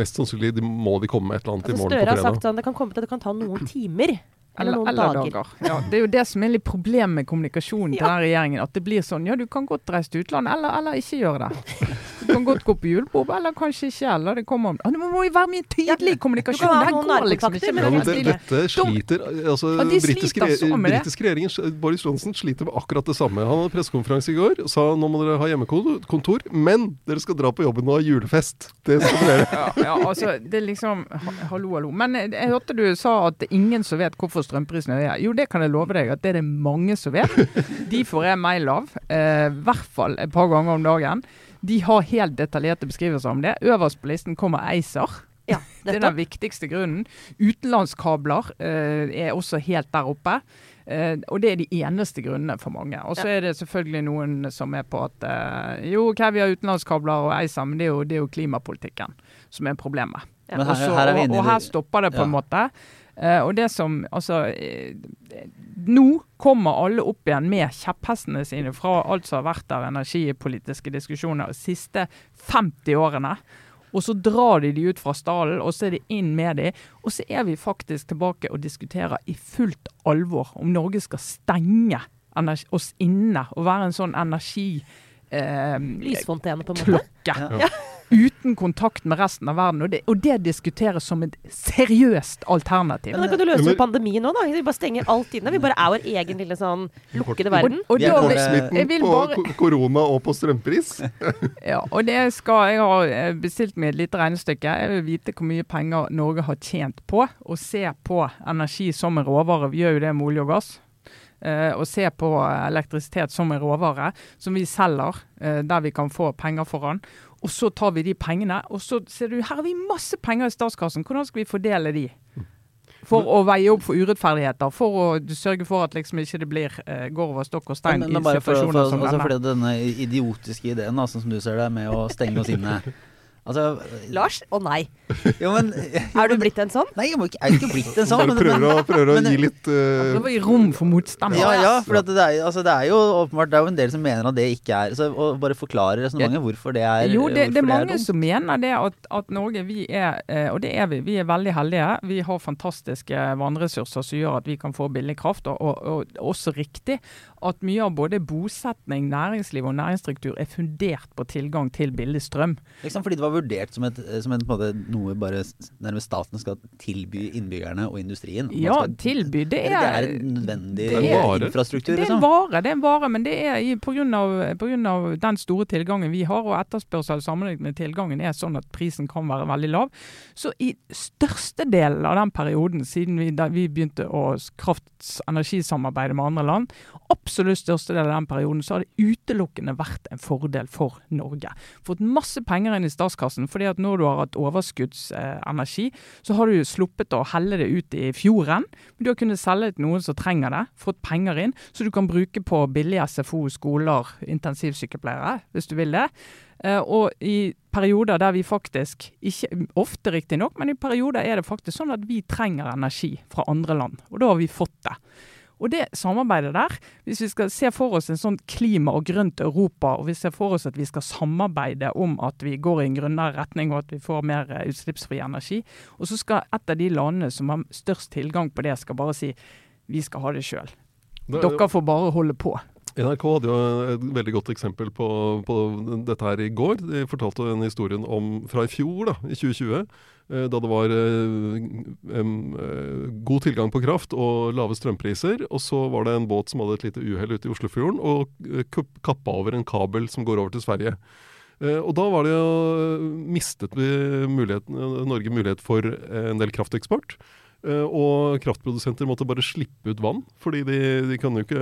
mest sannsynlig må de komme med et eller annet altså, i morgen Støre på fredag. Støre har sagt sånn det kan komme til at det kan ta noen timer. Eller, noen eller dager. dager. Ja, det er jo det som er litt problemet med kommunikasjonen til den regjeringen. At det blir sånn ja, du kan godt reise til utlandet, eller, eller ikke gjøre det. Du kan godt gå på julebord, eller kanskje ikke. Eller det kommer ah, Det må jo være mye tydelig i kommunikasjon. Det går liksom ikke. Ja, men det, dette sliter altså, ja, de britiske, britiske regjeringen, Boris Johnson, sliter med akkurat det samme. Han hadde pressekonferanse i går og sa nå må dere ha hjemmekontor, men dere skal dra på jobben og ha julefest. Det skal dere ja, ja, altså, det er liksom Hallo, hallo. Men jeg hørte du sa at det er ingen som vet hvorfor strømprisene er Jo, det kan jeg love deg at det er det mange som vet. De får jeg mail av, eh, i eh, hvert fall et par ganger om dagen. De har helt detaljerte beskrivelser om det. Øverst på listen kommer ACER. Ja, det er den viktigste grunnen. Utenlandskabler eh, er også helt der oppe. Eh, og det er de eneste grunnene for mange. Og så ja. er det selvfølgelig noen som er på at eh, jo, ok, vi har utenlandskabler og ACER, men det er jo, det er jo klimapolitikken som er problemet. Ja. Her, Også, her og, og, her stopper det på en måte. Uh, og det som Altså uh, Nå kommer alle opp igjen med kjepphestene sine fra alt som har vært av energipolitiske diskusjoner de siste 50 årene. Og så drar de de ut fra stallen, og så er det inn med de. Og så er vi faktisk tilbake og diskuterer i fullt alvor om Norge skal stenge energi, oss inne og være en sånn energi... Eh, Lysfontene, på en måte. klokke. Ja. Uten kontakt med resten av verden. Og det, og det diskuteres som et seriøst alternativ. Men da kan du løse pandemien nå, da. Vi bare stenger alt inne. Vi bare er vår egen lille sånn lukkede verden. og Vi er da Kortsmitten vil på bare korona og på strømpris. Ja, og det skal Jeg har eh, bestilt meg et lite regnestykke. Jeg vil vite hvor mye penger Norge har tjent på å se på energi som en råvare. Vi gjør jo det med olje og gass. Eh, og se på elektrisitet som en råvare som vi selger, eh, der vi kan få penger for den. Og så tar vi de pengene, og så ser du her har vi masse penger i statskassen. Hvordan skal vi fordele de? For å veie opp for urettferdigheter, for å sørge for at liksom ikke det blir eh, går over stokk og stein i situasjoner for, for, som altså, denne. fordi denne idiotiske ideen, da, som du ser det, med å stenge oss inne Altså Lars? Å nei. Jo, men Er du blitt en sånn? Nei, jeg, må ikke, jeg er ikke blitt en sånn. Bare men- prøver å, prøver å men- gi litt uh... Prøver å gi rom for motstand. Ja, ja, for at det, er, altså, det er jo åpenbart Det er jo en del som mener at det ikke er så, Og bare forklarer resonnementet hvorfor det er Jo, det, det er mange mange er som mener det at, at Norge, vi er, eh, og det er vi, vi er veldig heldige. Vi har fantastiske vannressurser som gjør at vi kan få billig kraft. Og, og, og også riktig at mye av både bosetning, næringsliv og næringsstruktur er fundert på tilgang til billig strøm. Liksom fordi det var vurdert som, et, som en, på en måte, noe bare nærmest staten skal tilby innbyggerne og industrien. Man Ja, skal- tilby. Det er, det er, en nødvendig det er- infrastruktur, det er en liksom. vare, det er en vare, men det er pga. på grunn av, på grunn av den store tilgangen vi har, og etterspørsel sammenlignet med tilgangen er sånn at prisen kan være veldig lav. Så i størstedelen av den perioden siden vi, da vi begynte å krafts- energisamarbeide med andre land, absolutt største del av den perioden, så har det utelukkende vært en fordel for Norge. Fått masse penger inn i statskassen, fordi at når du har hatt overskuddsenergi, så har du sluppet å helle det ut i fjorden. Men du har kunnet selge til noen som trenger det, fått penger inn, så du kan bruke på billig SFO, skoler, intensivsykepleiere, hvis du vil det. Eh, og i perioder der vi faktisk, ikke ofte riktignok, men i perioder er det faktisk sånn at vi trenger energi fra andre land. Og da har vi fått det. Og det samarbeidet der, hvis vi skal se for oss en sånn klima og grønt Europa, og vi ser for oss at vi skal samarbeide om at vi går i en grønnere retning og at vi får mer eh, utslippsfri energi, og så skal et av de landene som har størst tilgang på det, skal bare si vi skal ha det sjøl. Dere får bare holde på. NRK hadde jo et veldig godt eksempel på, på dette her i går. De fortalte en historien om fra i fjor, da, i 2020. eh, Da det var eh, eh, god tilgang på kraft og lave strømpriser. Og så var det en båt som hadde et lite uhell ute i Oslofjorden og kappa over en kabel som går over til Sverige. Og da var det jo mistet vi Norge mulighet for en del krafteksport. Og kraftprodusenter måtte bare slippe ut vann, fordi de, de kan jo ikke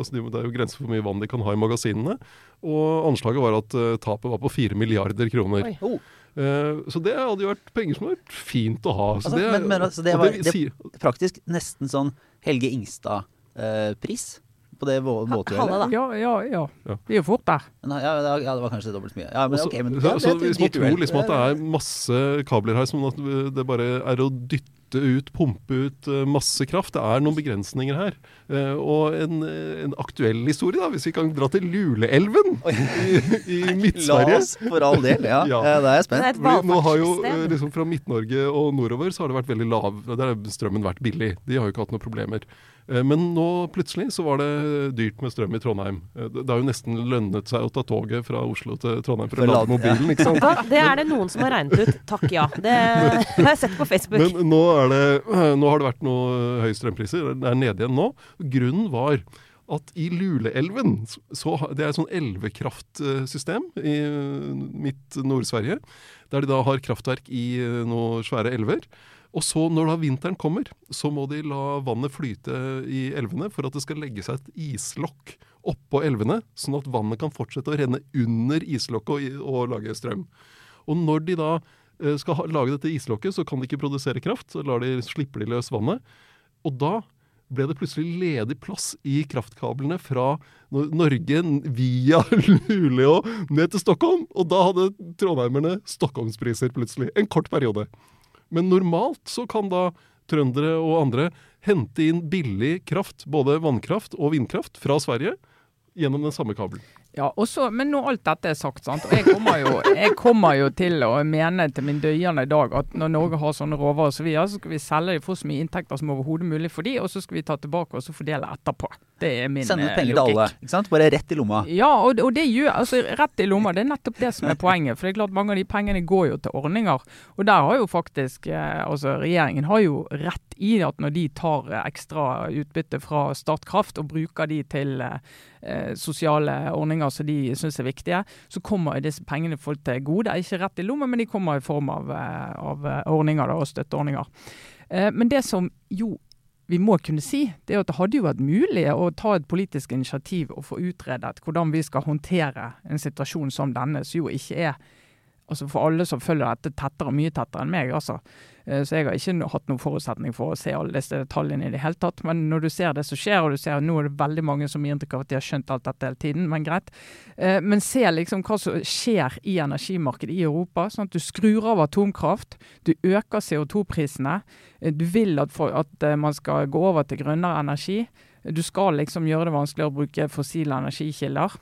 altså de, Det er jo grenser for hvor mye vann de kan ha i magasinene. Og anslaget var at tapet var på 4 milliarder kroner. Oi. Eh, så det hadde jo vært penger som hadde vært fint å ha. Så Altså, det, men- men altså, det var- det det- praktisk nesten sånn Helge Ingstad-pris på det da. Ja, ja, ja. Ja. Vi er jo fort der. Ja, det ja, det var kanskje dobbelt så mye. Ja, men Også- ok, men så, ja, det så er hvis man tror liksom at det er masse kabler her, som at det bare er å dytte ut, pumpe ut eh, masse kraft. Det er noen begrensninger her. Eh, og en, en aktuell historie, da, hvis vi kan dra til Luleelven i, i Midt-Sverige. oss for all del, ja. Ja. Da er jeg Det spent. er et Nå har jo eh, liksom Fra Midt-Norge og nordover så har det vært veldig lav Der har strømmen vært billig. De har jo ikke hatt noen problemer. Eh, Men nå plutselig så var det dyrt med strøm i Trondheim. Eh, Det har jo nesten lønnet seg å ta toget fra Oslo til Trondheim for For å lade mobilen, ikke sant. Da, det er det noen som har regnet ut. Takk ja. Det har jeg sett på Facebook. Men nå, er det, nå har det vært noe høye strømpriser. Det er nede igjen nå. Grunnen var at i Luleelven, så, det er et sånn elvekraftsystem i midt Nord-Sverige, der de da har kraftverk i eh, noen svære elver. Og så når da vinteren kommer, så må de la vannet flyte i elvene for at det skal legge seg et islokk oppå elvene, sånn at vannet kan fortsette å renne under islokket og, og lage strøm. Og når de da eh, skal lage dette islokket, så kan de ikke produsere kraft. Så de, slipper de løs vannet. Og da ble det plutselig ledig plass i kraftkablene fra Norge via Luleå ned til Stockholm. Og da hadde trondheimerne Stockholmspriser plutselig. En kort periode. Men normalt så kan da trøndere og andre hente inn billig kraft, både vannkraft og vindkraft, fra Sverige gjennom den samme kabelen. Ja, også, Men når alt dette er sagt, sant? og jeg kommer, jo, jeg kommer jo til å mene til min døyende dag at når Norge har sånne råvarer som vi har, så skal vi selge dem for så mye inntekter som overhodet mulig for de, og så skal vi ta tilbake og så fordele etterpå. Det er min Sende eh, penger til alle. ikke sant? Bare rett i lomma. Ja, og, og det gjør altså rett i lomma. Det er nettopp det som er poenget. For det er klart mange av de pengene går jo til ordninger. Og der har jo faktisk eh, altså regjeringen har jo rett i at når de tar eh, ekstra utbytte fra Statkraft og bruker de til eh, sosiale ordninger som de syns er viktige, så kommer disse pengene folk til gode. Det er ikke rett i lomma, men de kommer i form av, eh, av eh, ordninger da, og støtteordninger. Eh, men det som jo vi må kunne si, det er at det hadde jo vært mulig å ta et politisk initiativ og få utredet hvordan vi skal håndtere en situasjon som denne, som jo ikke er altså For alle som følger dette tettere, mye tettere enn meg, altså. Eh, Så jeg har ikke hatt noen forutsetning for å se alle disse detaljene i det hele tatt. Men når du ser det som skjer, og du ser at nå er det veldig mange som gir inntrykk av at de har skjønt alt dette hele tiden, men greit. Eh, Men se liksom hva som skjer i energimarkedet i Europa. Sånn at du skrur av atomkraft, du øker CO2-prisene. Eh, Du vil at, for, at man skal gå over til grønnere energi. Du skal liksom gjøre det vanskeligere å bruke fossile energikilder.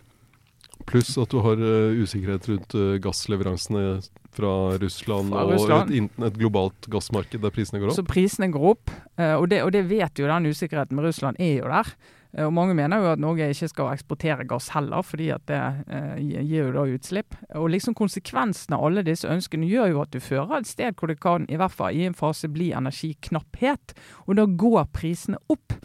Pluss at du har uh, usikkerhet rundt uh, gassleveransene fra Russland Fra og Et, et globalt gassmarked der prisene går opp. Så prisene går opp, eh, og det, og det vet jo den usikkerheten med Russland er jo der. Eh, Og Mange mener jo at Norge ikke skal eksportere gass heller, fordi at det eh, gir jo da utslipp. Og liksom Konsekvensen av alle disse ønskene gjør jo at du fører et sted hvor det kan i hvert fall i en fase bli energiknapphet. Og da går prisene opp.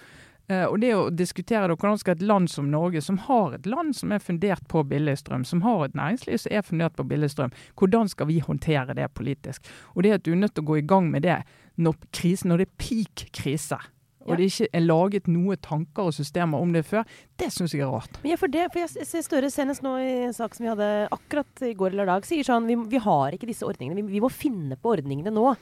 Eh, og det å diskutere da, hvordan skal et land som Norge, som har et land som er fundert på billig strøm, som har et næringsliv som er fundert på billig strøm, hvordan skal vi håndtere det politisk? Og det at du er nødt til å gå i gang med det når, krisen, når det er peak krise, og Ja. det ikke er laget noe tanker og systemer om det før, det syns jeg er rart. Men ja, for det, for jeg ser Støre senest nå i en sak som vi hadde akkurat i går eller dag, sier sånn vi, vi har ikke disse ordningene. Vi, vi må finne på ordningene nå.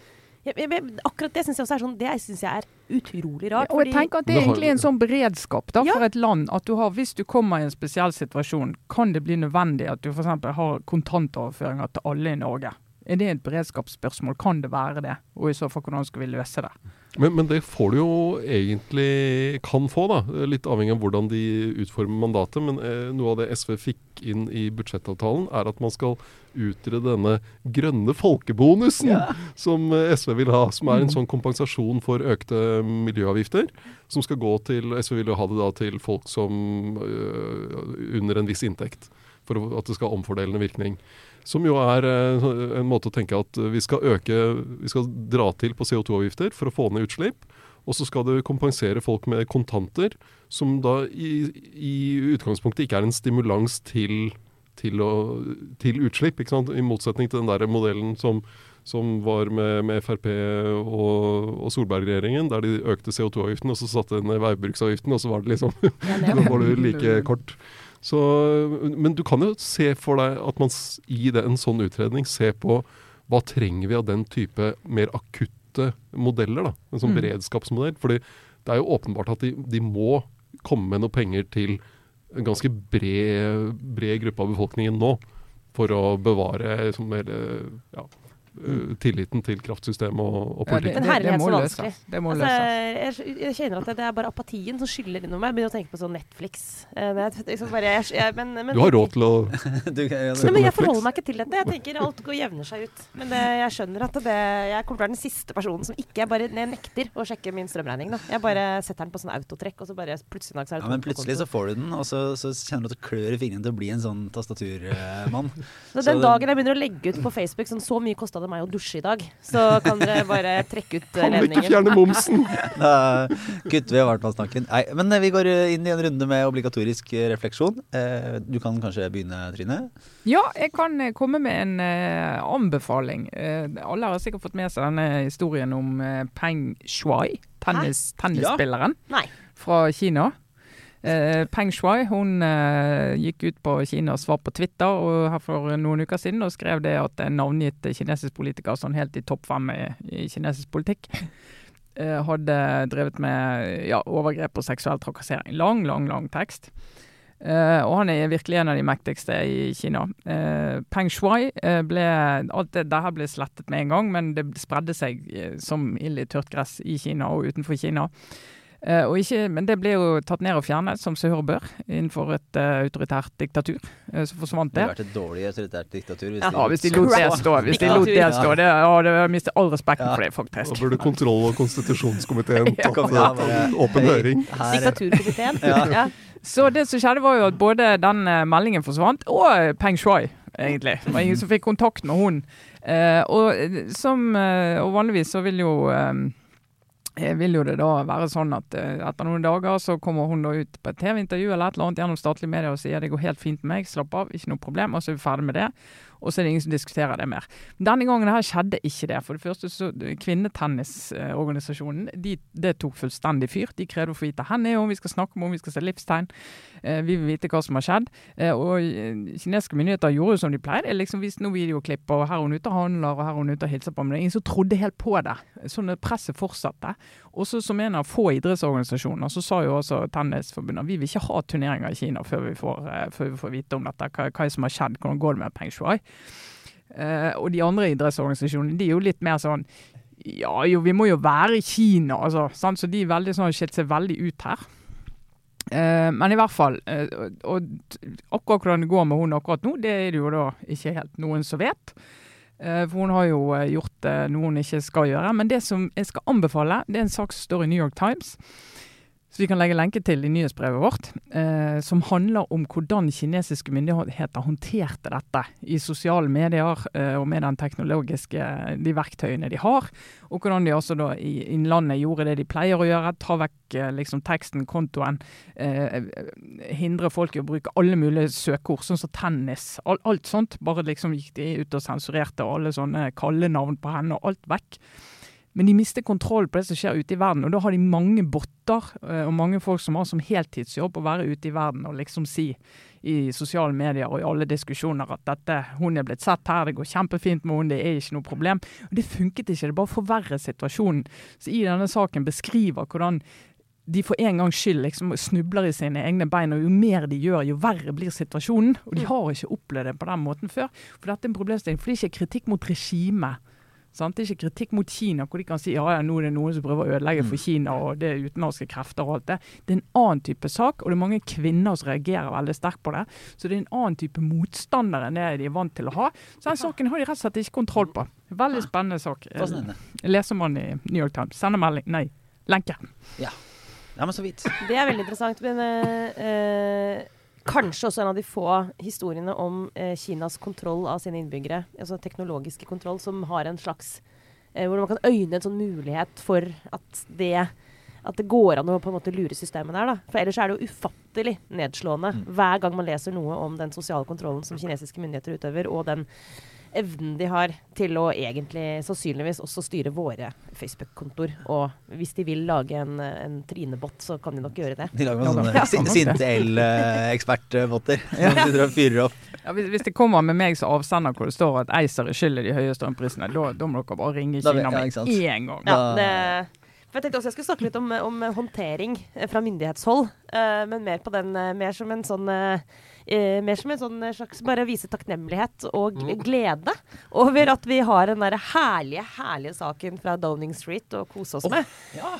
Jeg, jeg, akkurat det syns jeg også er sånn Det synes jeg er utrolig rart. og jeg tenker at det er egentlig en sånn beredskap da, Ja. for et land. At du har, hvis du kommer i en spesiell situasjon, kan det bli nødvendig at du f.eks. har kontantoverføringer til alle i Norge. Er det et beredskapsspørsmål? Kan det være det? Og i så fall, hvordan skal vi løse det? Men, men det får du jo egentlig kan få, da. Litt avhengig av hvordan de utformer mandatet. Men eh, noe av det SV fikk inn i budsjettavtalen, er at man skal utrede denne grønne folkebonusen som eh, SV vil ha. Som er en sånn kompensasjon for økte miljøavgifter. Som skal gå til SV vil jo ha det da til folk som øh, under en viss inntekt. For at det skal ha omfordelende virkning. Som jo er eh, en måte å tenke at vi skal øke Vi skal dra til på CO2-avgifter for å få ned utslipp. Og så skal det kompensere folk med kontanter, som da i, i utgangspunktet ikke er en stimulans til, til, å, til utslipp. I motsetning til den der modellen som, som var med, med Frp og, og Solberg-regjeringen, der de økte CO2-avgiften, og så satte de ned veibruksavgiften, og så var det liksom Da var du like kort. Så, men du kan jo se for deg at man i det, en sånn utredning ser på hva trenger vi av den type mer akutte modeller. da, En sånn Mm. beredskapsmodell. fordi det er jo åpenbart at de, de må komme med noe penger til en ganske bred, bred gruppe av befolkningen nå. For å bevare liksom, mer, eh, ja, tilliten til kraftsystemet og, og Ja, det, politikken. Men det, det herlighet, må så vanskelig. Det må Altså, løses. jeg, jeg kjenner at det, det er bare apatien som skyller innom meg. Jeg begynner å tenke på sånn Netflix. Eh, liksom bare, jeg, jeg, men, men, Du har råd til å Du, ja, Se på Netflix? jeg forholder meg ikke til dette. Jeg tenker alt går jevner seg ut. Men det, jeg skjønner at det, jeg kommer til å være den siste personen som ikke Jeg bare jeg nekter å sjekke min strømregning. Da. Jeg bare setter den på sånn autotrekk, og så bare plutselig en så er det Ja, men plutselig så får du den, og så, så kjenner du at det klør i fingrene til å bli en sånn tastaturmann. Så så den dagen jeg begynner å legge ut på Facebook sånn så mye kosta det meg å dusje i dag, så kan dere bare trekke ut ledningen. Kan vi ikke fjerne momsen? Da kutter vi varmtvannstanken. Nei, men eh, vi går inn i en runde med obligatorisk eh, refleksjon. Eh, Du kan kanskje begynne, Trine? Ja, jeg kan eh, komme med en eh, anbefaling. Eh, alle har sikkert fått med seg denne historien om eh, Peng Shuai, tennis, tennisspilleren Nei. fra Kina. Eh, Peng Shuai hun eh, gikk ut på Kinas svar på Twitter og her for noen uker siden og skrev det at en navngitt kinesisk politiker sånn helt i topp fem i, i kinesisk politikk eh, hadde drevet med ja, overgrep og seksuell trakassering. Lang, lang, lang tekst. Uh, og han er virkelig en av de mektigste i Kina. Uh, Peng Shuai uh, ble Alt det der ble slettet med en gang, men det spredde seg som ild i tørt gress i Kina og utenfor Kina. Eh, og ikke, men det ble jo tatt ned og fjernet, som seg hør bør, innenfor et uh, autoritært diktatur. Eh, så forsvant Det det. hadde vært et dårlig autoritært diktatur hvis Ja. Ja, hvis de lot det stå. Hvis de lot det stå. Det, ja, det mister all respekten Ja. for det, faktisk. Da burde kontroll- og konstitusjonskomiteen tatt en åpen høring. Diktaturkomiteen. Ja. Så det som skjedde, var jo at både den meldingen forsvant, og Peng Shui egentlig. Det var ingen som fikk kontakt med hun. Eh, og, som, eh, og vanligvis så vil jo eh, vil jo det da være sånn at eh, etter noen dager så kommer hun da ut på et TV-intervju eller et eller annet gjennom statlige medier og sier det går helt fint med meg, slapp av, ikke noe problem, og så er vi ferdig med det. Og så er det ingen som diskuterer det mer. Denne gangen her skjedde ikke det. For det første så Kvinnetennisorganisasjonen de, det tok fullstendig fyr. De krevde å få vite hvor er hun, vi skal snakke med henne, vi skal se livstegn. Eh, vi vil vite hva som har skjedd. Eh, og eh, kinesiske myndigheter gjorde jo som de pleide. liksom Viste noen videoklipp, og her er hun ute og handler, og her er hun ute og hilser på. Men det er ingen som trodde helt på det. Sånn at presset fortsatte. Også som en av få idrettsorganisasjoner, så sa jo også Tennisforbundet vi vil ikke ha turneringer i Kina før vi får, eh, før vi får vite om dette. Hva, hva som har skjedd? Hvordan går det med Peng Shuai? Uh, og de andre idrettsorganisasjonene de er jo litt mer sånn Ja jo, vi må jo være i Kina, altså. Sant? Så de er veldig sånn, skilt seg veldig ut her. Uh, men i hvert fall uh, og akkurat hvordan det går med hun akkurat nå, det er det jo da ikke helt noen som vet. Eh, for hun har jo eh, gjort eh, noe hun ikke skal gjøre. Men det som jeg skal anbefale, det er en sak som står i New York Times. Så vi kan legge lenke til i nyhetsbrevet vårt, eh, som handler om hvordan kinesiske myndigheter håndterte dette i sosiale medier eh, og med den teknologiske de verktøyene de har. Og hvordan de også da i innlandet gjorde det de pleier å gjøre. Ta vekk eh, liksom teksten, kontoen. Eh, hindre folk i å bruke alle mulige søkeord, sånn som tennis. Al alt sånt. Bare liksom gikk de ut og sensurerte alle sånne kallenavn på henne, og alt vekk. Men de mister kontroll på det som skjer ute i verden, og da har de mange botter eh, og mange folk som har som heltidsjobb å være ute i verden og liksom si i sosiale medier og i alle diskusjoner at dette, hun er blitt sett her, det går kjempefint med henne, det er ikke noe problem. Og Det funket ikke, det bare forverrer situasjonen. Så i denne saken beskriver hvordan de for en gangs skyld liksom snubler i sine egne bein, og jo mer de gjør, jo verre blir situasjonen. Og de har ikke opplevd det på den måten før. For dette er en problemstilling, for det er ikke kritikk mot regimet. Sant? Det er ikke kritikk mot Kina, hvor de kan si ja, ja, nå er det noen som prøver å ødelegge for Kina, og det er utenlandske krefter og alt det. Det er en annen type sak, og det er mange kvinner som reagerer veldig sterkt på det. Så det er en annen type motstander enn det de er vant til å ha. Så den saken har de rett og slett ikke kontroll på. Veldig spennende sak. Fascinerende. Leser man i New York Times. Sender melding. Nei, lenke. Ja, men så vidt. Det er veldig interessant. Men uh, eh, kanskje også en av de få historiene om eh, Kinas kontroll av sine innbyggere, altså teknologiske kontroll, som har en slags eh, Hvor man kan øyne en sånn mulighet for at det at det går an å på en måte lure systemet der. da. For ellers er det jo ufattelig nedslående Mm. hver gang man leser noe om den sosiale kontrollen som kinesiske myndigheter utøver, og den evnen de har til å egentlig sannsynligvis også styre våre Facebook-kontoer. Og hvis de vil lage en, en Trine-bot, så kan de nok gjøre det. De lager Ja, noen sånne Ja, sin- nok sinte el-ekspertbotter som sitter og fyrer opp. Ja, hvis, hvis det kommer med meg som avsender hvor det står at ACER er skyld i de høye strømprisene, da, da må dere bare ringe Kina med én gang. Ja, det, jeg tenkte også jeg skulle snakke litt om, om håndtering eh, fra myndighetshold, eh, men mer på den eh, mer som en sånn eh, mer som en sånn eh, slags bare vise takknemlighet og glede over at vi har den der herlige, herlige saken fra Downing Street å kose oss med.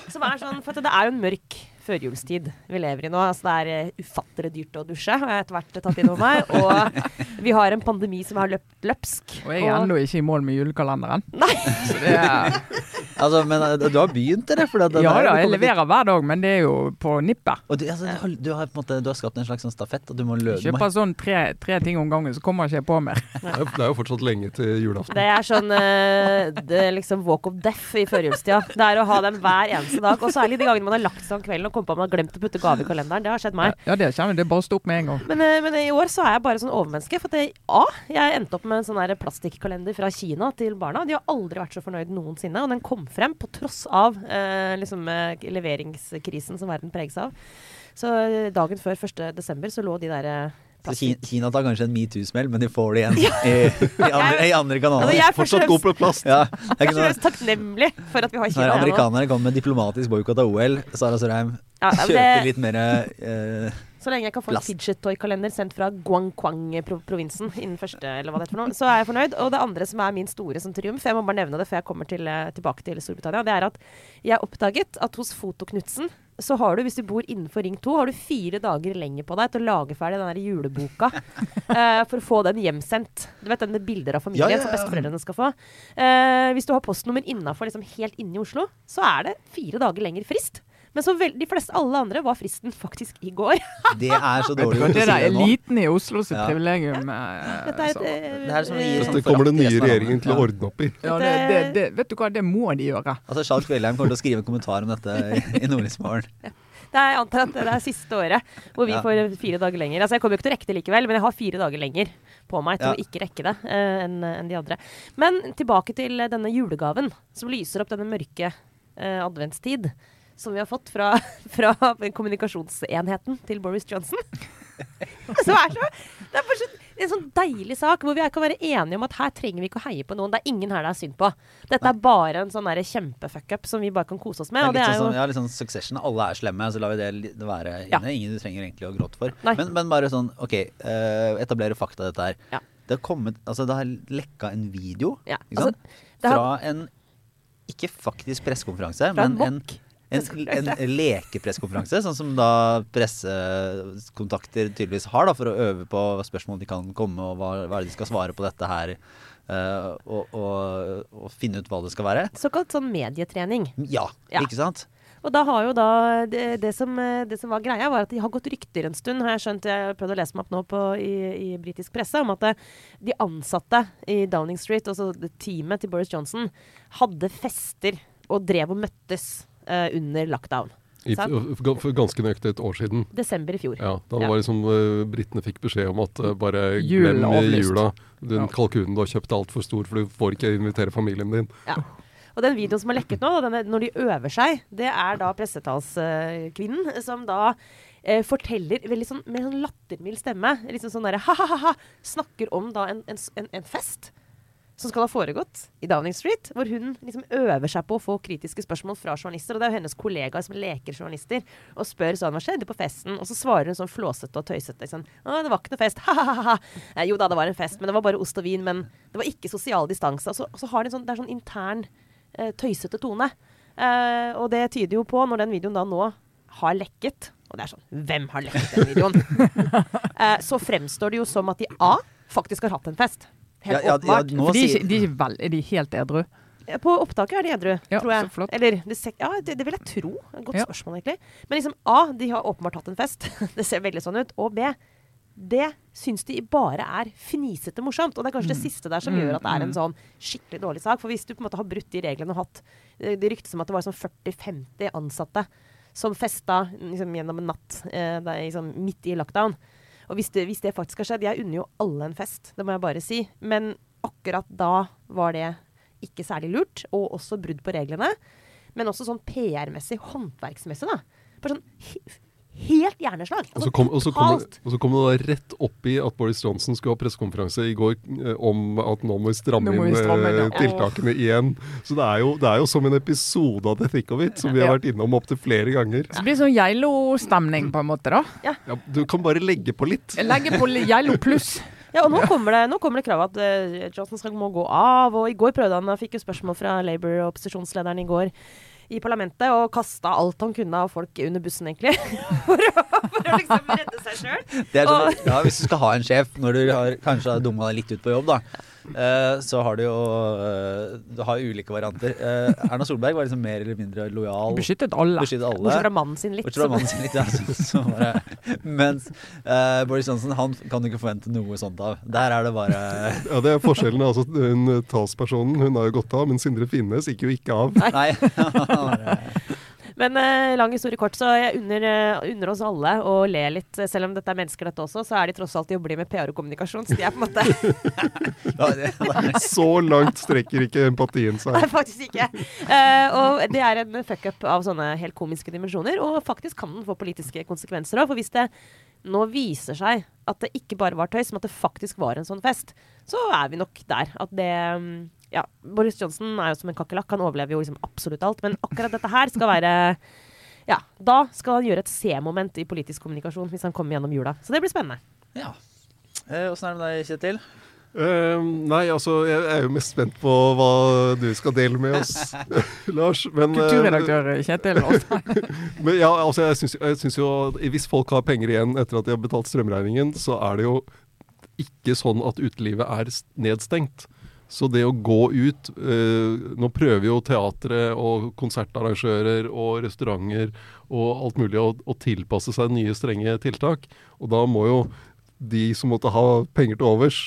Som er sånn, for det er jo en mørk førjulstid vi lever i nå. Altså det er eh, ufattelig dyrt å dusje, har jeg etter hvert tatt inn over meg. Og vi har en pandemi som har løpt løpsk. Og jeg er ennå ikke i mål med julekalenderen. Nei. Så det er, Altså, men eh, du har begynt, eller? For det, det ja da, jeg leverer leverer hver dag, men det er jo på nippet. Og du, altså, du, har, du, har på en måte, du har skapt en slags sånn stafett, og du må løpe Kjøper sånn tre, tre ting om gangen, så kommer ikke jeg på mer. Det er, jo- det er jo fortsatt lenge til julaften. Det er sånn eh, det er liksom walk of death i førjulstida. Det er å ha dem hver eneste dag. Og særlig de gangene man har lagt seg om kvelden og kommet på at man har glemt å putte gave i kalenderen. Det har skjedd meg. Ja, det kjenner. Det bare stå opp med en gang. Men, eh, men i år så er jeg bare sånn overmenneske. For jeg, A, jeg endte opp med en sånn plastikkalender fra Kina til barna. De har aldri vært så fornøyd noensinne. Og den kom frem på tross av eh, liksom, eh, leveringskrisen som verden preges av. Så eh, dagen før 1. desember så lå de der eh, plastikk... Ki- Kina tar kanskje en metoo-smell, men de får det igjen i, i, andre, i andre Altså, kanaler. jeg er Fortsatt god på plast. Ja, jeg er først sånn takknemlig for at vi har Kina her nå. amerikanere kommer med diplomatisk boikott av OL, Sara Sørheim Ja, men kjøper litt mer eh, Så lenge jeg kan få en fidget toy-kalender sendt fra Guangquang-provinsen innen første, eller hva det heter for noe, så er jeg fornøyd. Og det andre som er min store som triumf, jeg må bare nevne det før jeg kommer til, eh, tilbake til Storbritannia, det er at jeg oppdaget at hos Foto-Knutsen så har du, hvis du bor innenfor Ring 2, har du fire dager lenger på deg til å lage ferdig den der juleboka uh, for å få den hjemsendt. Du vet den med bilder av familien Ja, ja, ja. som besteforeldrene skal få. Uh, hvis du har postnummer innafor liksom helt inne i Oslo, så er det fire dager lenger frist. Men så vel, de fleste alle andre var fristen faktisk i går. Det er så dårlig å det si det nå. eliten i Oslo sitt Ja. privilegium. eh, Dette er et, eh, Det er sånn Det kommer den nye regjeringen til å ordne opp i. ja, det, det, det, vet du hva, det må de gjøre. Altså, Charles Kveldheim kommer til å skrive en kommentar om dette i- i Nordlysmorgen. Det er, jeg antar at det er siste året hvor vi Ja. får fire dager lenger. Altså Jeg kommer jo ikke til å rekke det likevel, men jeg har fire dager lenger på meg til Ja. å ikke rekke det uh, enn en de andre. Men tilbake til denne julegaven som lyser opp denne mørke uh, adventstid. Som vi har fått fra, fra kommunikasjonsenheten til Boris Johnson. Som er så, det er bare så, en sånn deilig sak hvor vi kan være enige om at her trenger vi ikke å heie på noen. Det er ingen her det er synd på. Dette er bare en sånn kjempefuckup som vi bare kan kose oss med. Det er Og det litt er sånn, jo som- ja, litt sånn Succession. Alle er slemme, så lar vi det være inne. Ja. Ingen du trenger egentlig å gråte for. Men, men bare sånn, OK, uh, etablere fakta dette her. Ja. Det har kommet Altså, det har lekka en video, Ja, ikke sant? Altså, har- Fra en ikke faktisk pressekonferanse, men en, en, en lekepressekonferanse, sånn som da pressekontakter tydeligvis har, da, for å øve på spørsmål de kan komme, og hva, hva de skal svare på dette her, Uh, og, og, og finne ut hva det skal være. Såkalt sånn medietrening. Ja, Ja. ikke sant? Og da har jo da det, det, som, eh, det som var greia, var at de har gått rykter en stund, har jeg skjønt. Jeg har prøvd å lese meg opp nå på, i, i britisk presse, om at det, de ansatte i Downing Street, altså teamet til Boris Johnson, hadde fester og drev og møttes eh, under lockdown. I, for ganske nøyaktig et år siden. Desember i fjor. Ja, da Ja. var liksom uh, britene fikk beskjed om at uh, bare glem jula. Den Ja. kalkunen du har kjøpt er altfor stor, for du får ikke invitere familien din. Ja. Og den videoen som har lekket nå, denne, når de øver seg, det er da pressetalskvinnen som da eh, forteller veldig sånn, med en sånn lattermild stemme, liksom sånn derre ha-ha-ha, snakker om da en, en, en fest som skal ha foregått i Downing Street, hvor hun liksom øver seg på å få kritiske spørsmål fra journalister. Og det er jo hennes kollegaer som leker journalister, og spør sånn Hva skjedde på festen? Og så svarer hun sånn flåsete og tøysete. Liksom, Å, det var ikke noe fest. Ha-ha-ha. Eh, jo da, det var en fest, men det var bare ost og vin. Men det var ikke sosial distanse. Og så, og så har de en sånn, det er sånn intern eh, tøysete tone. Eh, og det tyder jo på, når den videoen da nå har lekket Og det er sånn Hvem har lekket den videoen? eh, så fremstår det jo som at de A faktisk har hatt en fest. Helt Ja, ja, ja, åpenbart. Ja, For de er sier- de, de er er de helt edru? På opptaket er de edru, Ja, tror jeg. så flott. Eller det, ja, det, det vil jeg tro. Godt Ja. spørsmål, egentlig. Men liksom A, de har åpenbart hatt en fest. det ser veldig sånn ut. Og B, det syns de bare er fnisete morsomt. Og det er kanskje det siste der som Mm, gjør at det er en mm. sånn skikkelig dårlig sak. For hvis du på en måte har brutt de reglene og hatt eh, Det ryktes om at det var sånn 40-50 ansatte som festa liksom, gjennom en natt eh, der, liksom, midt i lockdown. Og hvis det, hvis det faktisk har skjedd Jeg unner jo alle en fest, det må jeg bare si. Men akkurat da var det ikke særlig lurt, og også brudd på reglene. Men også sånn PR-messig, håndverksmessig, da. Bare sånn helt hjerneslag. Og så kom, og så kom, og så kom det da rett opp i at Boris Johnson skulle ha pressekonferanse i går eh, om at nå må vi stramme må inn vi stramme eh, ja. tiltakene igjen. Så det er, jo, det er jo som en episode av The Thick of It, som vi har vært innom opptil flere ganger. Så det blir sånn Geilo-stemning, på en måte, da. Ja, du kan bare legge på litt. Jeg legger på Geilo pluss. Ja, og nå kommer det, nå kommer det krav at uh, Johnson skal må gå av. Og i går prøvde han, han fikk jo spørsmål fra Labour-opposisjonslederen i går i parlamentet, og kasta alt han kunne av folk under bussen, egentlig. for, å, for å liksom redde seg sjøl. Sånn, ja, hvis du skal ha en sjef når du har, kanskje har dumma deg litt ut på jobb, da, så har du jo eh, Du har ulike varianter. Eh, Erna Solberg var liksom mer eller mindre lojal. Beskyttet alle. Beskyttet alle. Bortsett fra mannen sin litt. Bortsett fra mannen sin litt, ja. Så, så bare, mens eh, Boris Johnson han kan du ikke forvente noe sånt av. Der er det bare Ja, det er forskjellen. altså hun eh, Talspersonen hun har jo gått av, men Sindre Finnes gikk jo ikke av. Nei. Men uh, lang historie kort, så jeg unner, uh, unner oss alle å le litt. Selv om dette er mennesker, dette også, så er de tross alt i å bli med PR og kommunikasjon. Så de er på en måte Så langt strekker ikke empatien seg. Nei, faktisk ikke. Uh, og det er en fuck-up av sånne helt komiske dimensjoner. Og faktisk kan den få politiske konsekvenser òg. For hvis det nå viser seg at det ikke bare var tøys, men at det faktisk var en sånn fest, så er vi nok der. At det mm, Ja, Boris Johnson er jo som en kakerlakk. Han overlever jo liksom absolutt alt. Men akkurat dette her skal være Ja, da skal han gjøre et C-moment i politisk kommunikasjon hvis han kommer gjennom jula. Så det blir spennende. ja. Eh, er det med deg, Kjetil? Uh, nei, altså, jeg er jo mest spent på hva du skal dele med oss, Lars. Men, eh, Kulturredaktør Kjetil men ja, altså, jeg syns, syns jo hvis folk har penger igjen etter at de har betalt strømregningen, så er det jo ikke sånn at utelivet er nedstengt. Så det å gå ut eh, Nå prøver jo teatre og konsertarrangører og restauranter og alt mulig å, å tilpasse seg nye strenge tiltak. Og da må jo de som måtte ha penger til overs,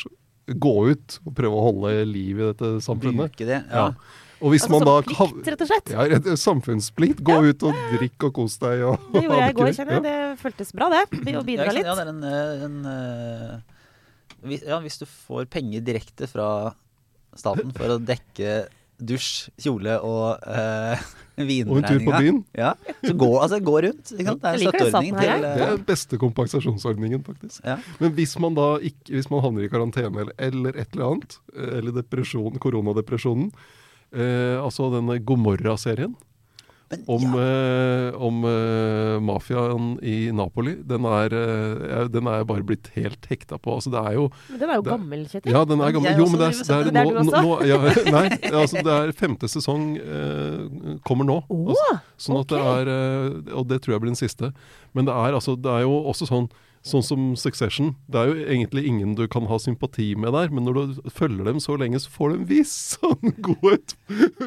gå ut og prøve å holde liv i dette samfunnet. Bruke det. Ja. Ja. Og hvis Altså man da som plikt, rett og slett. ja, et samfunnsplikt. Gå ut og drikk og kos deg. Og, Det gjorde jeg i går, kjenner jeg. Ja. Det føltes bra, det. Å Ja, bidra litt. Ja, det er en, en, en eh, ja, hvis du får penger direkte fra staten for å dekke dusj, kjole og uh, Og en tur på byen. ja, Så gå, altså, gå rundt. Ikke sant? Det er Jeg en liker det eh, er den beste kompensasjonsordningen, faktisk. ja. Men hvis man da ikke, hvis man havner i karantene eller, eller et eller annet, eh, eller depresjon, koronadepresjonen uh, Altså denne Gomorra-serien Men, om, ja, eh, om eh, mafiaen i Napoli, den er, eh, den er bare blitt helt hekta på. Altså det er jo Men den er jo Det- gammel, Kjetil. Ja, den er gammel. Jo, men det er, det er, Det er nå ja, Nei, altså det er femte sesong eh, kommer nå. Altså, sånn at det er eh, Og det tror jeg blir den siste. Men det er, altså, det er jo også sånn Sånn som Succession. Det er jo egentlig ingen du kan ha sympati med der, men når du følger dem så lenge, så får du en viss sånn godhet,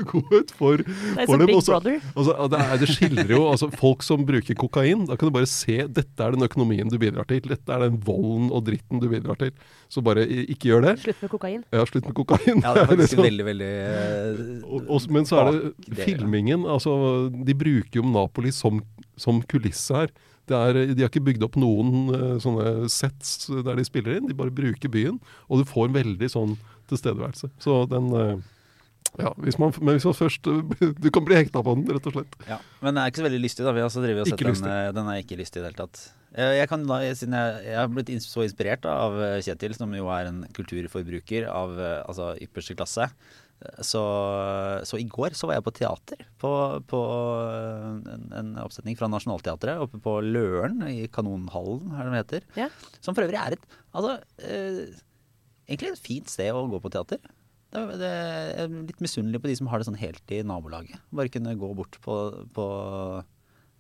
godhet for, Det er for dem. Big Også, altså, det, er, det skildrer jo altså, folk som bruker kokain. Da kan du bare se dette er den økonomien du bidrar til. Dette er den volden og dritten du bidrar til. Så bare ikke gjør det. Slutt med kokain. Ja, slutt med kokain. ja, det er faktisk liksom- veldig, veldig eh, og, og, men så er det filmingen. Altså, de bruker jo Napoli som, som kulisse her. Det er, de har ikke bygd opp noen eh, sånne sets der de spiller inn. De bare bruker byen, og du får en veldig sånn tilstedeværelse. Så den eh, ja, hvis man, Men hvis man først eh, Du kan bli hekta på den, rett og slett. Ja, Men den er ikke så veldig lystig, da. Vi har også drevet og sett den. Den er ikke lystig i det hele tatt. Jeg kan da, siden jeg, jeg har blitt så inspirert da, av Kjetil, som jo er en kulturforbruker av altså, ypperste klasse. Så, så i går så var jeg på teater. På, på eh, en, en oppsetning fra Nationaltheatret oppe på Løren, i Kanonhallen, er det det heter. Ja. Som for øvrig er et altså, eh, egentlig et fint sted å gå på teater. Det, er- det jeg er litt misunnelig på de som har det sånn helt i nabolaget. Bare kunne gå bort på, på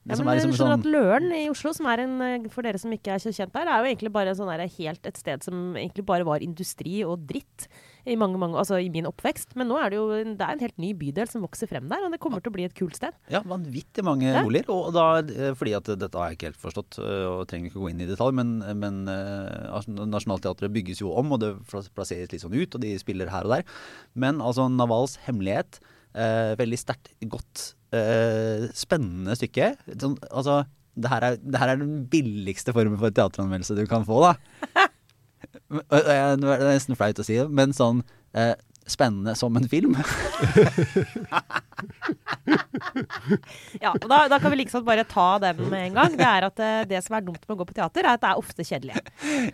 Ja, men liksom skjønner sånn at Løren i Oslo, som er en, eh, for dere som ikke er så kjent der, er jo egentlig bare sånn der, helt et sted som egentlig bare var industri og dritt i mange, mange, altså i min oppvekst. Men nå er det jo en- det er en helt ny bydel som vokser frem der, og det kommer til å bli et kult sted. Ja, vanvittig mange Ja. boliger. Og da, eh, fordi at dette har jeg ikke helt forstått, eh, og trenger ikke gå inn i detalj, men, men eh, Nationaltheatret bygges jo om, og det plasseres litt sånn ut, og de spiller her og der. Men altså, Navals hemmelighet, eh, veldig sterkt, godt, eh, spennende stykke. Sånn, altså, det her, er, det her er den billigste formen for teateranmeldelse du kan få, da. Og Nå er det nesten flaut å si det, men sånn eh, spennende som en film. Ja, og da, da kan vi liksom bare ta den med en gang. Det er at eh, det som er dumt med å gå på teater, er at det er ofte kjedelig.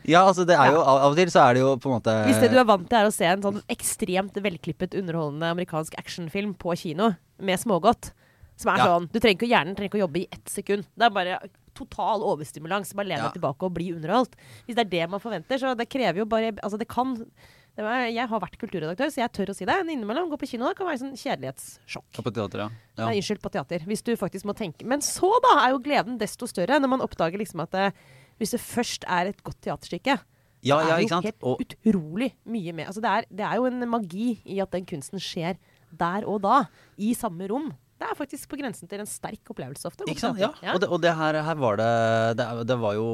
Ja, altså det er jo av av og til så er det jo på en måte Hvis det du er vant til er å se en sånn ekstremt velklippet, underholdende amerikansk actionfilm på kino med smågodt, som er Ja. sånn Du trenger ikke, hjernen trenger ikke å jobbe i ett sekund. Det er bare total overstimulans. Bare lene Ja. tilbake og bli underholdt. Hvis det er det man forventer, så det krever jo bare Altså, det kan det var, Jeg har vært kulturredaktør, så jeg tør å si det. Men innimellom gå på kino det kan være sånn kjedelighetssjokk. Ja, på teater, ja. ja. Nei, unnskyld, på teater. Hvis du faktisk må tenke Men så, da, er jo gleden desto større når man oppdager liksom at det, hvis det først er et godt teaterstykke Ja, det er jo helt Og, utrolig mye mer. Altså det, er, det er jo en magi i at den kunsten skjer der og da, i samme rom. Det er faktisk på grensen til en sterk opplevelse ofte. ikke sant? Ja. ja. Og, det, og det her, her var det, det Det var jo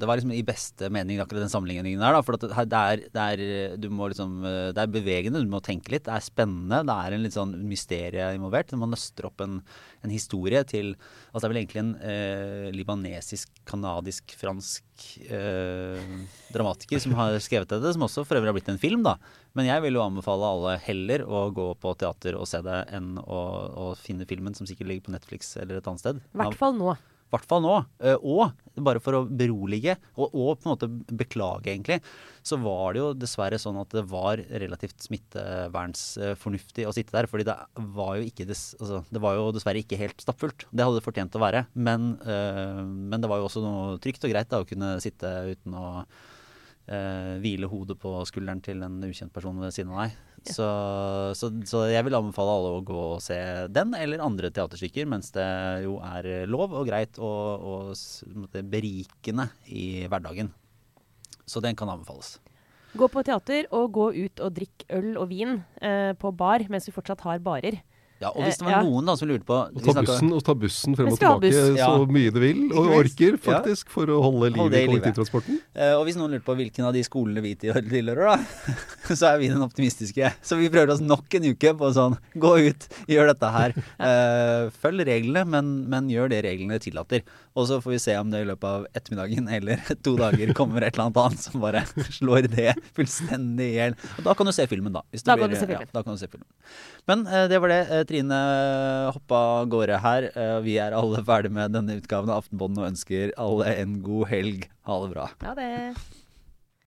Det var liksom i beste mening akkurat den sammenligningen der, da. For at det, er, det er Du må liksom Det er bevegende, du må tenke litt. Det er spennende. Det er en litt sånn mysterie involvert. Man nøster opp en, en historie til Altså det er vel egentlig en eh, libanesisk, kanadisk, fransk eh, dramatiker som har skrevet dette, som også for øvrig har blitt en film, da. Men jeg vil jo anbefale alle heller å gå på teater og se det, enn å, å finne filmen som sikkert ligger på Netflix eller et annet sted. I hvert fall nå. Hvert fall nå. Eh, Og bare for å berolige, og, og på en måte beklage, egentlig, så var det jo dessverre sånn at det var relativt smittevernsfornuftig å sitte der. fordi det var jo ikke des, altså, Det var jo dessverre ikke helt stappfullt. Det hadde det fortjent å være. Men, øh, men det var jo også noe trygt og greit da, å kunne sitte uten å øh, hvile hodet på skulderen til en ukjent person ved siden av deg. Så, så, så jeg vil anbefale alle å gå og se den eller andre teaterstykker, mens det jo er lov og greit og, og berikende i hverdagen. Så den kan anbefales. Gå på teater og gå ut og drikk øl og vin eh, på bar mens vi fortsatt har barer. Ja, og hvis det var Eh, ja. noen da som lurte på Å ta bussen, og ta bussen frem og tilbake buss. Ja. så mye du vil, og orker Ja. faktisk, for å holde liv i i kollektivtransporten. Uh, og hvis noen lurte på hvilken av de skolene vi tilhører, da, så er vi den optimistiske. Så vi prøver oss nok en uke på sånn gå ut, gjør dette her. Uh, følg reglene, men, men gjør det reglene tillater. Og så får vi se om det i løpet av ettermiddagen eller to dager kommer et eller annet annet som bare slår det fullstendig i hjel. Og da kan du se filmen, da. Da kan du se filmen. Ja, da kan du se filmen. Men eh, det var det. Eh, Trine hoppa av gårde her. Eh, vi er alle ferdig med denne utgaven av Aftenbånden og ønsker alle en god helg. Ha det bra. Ha det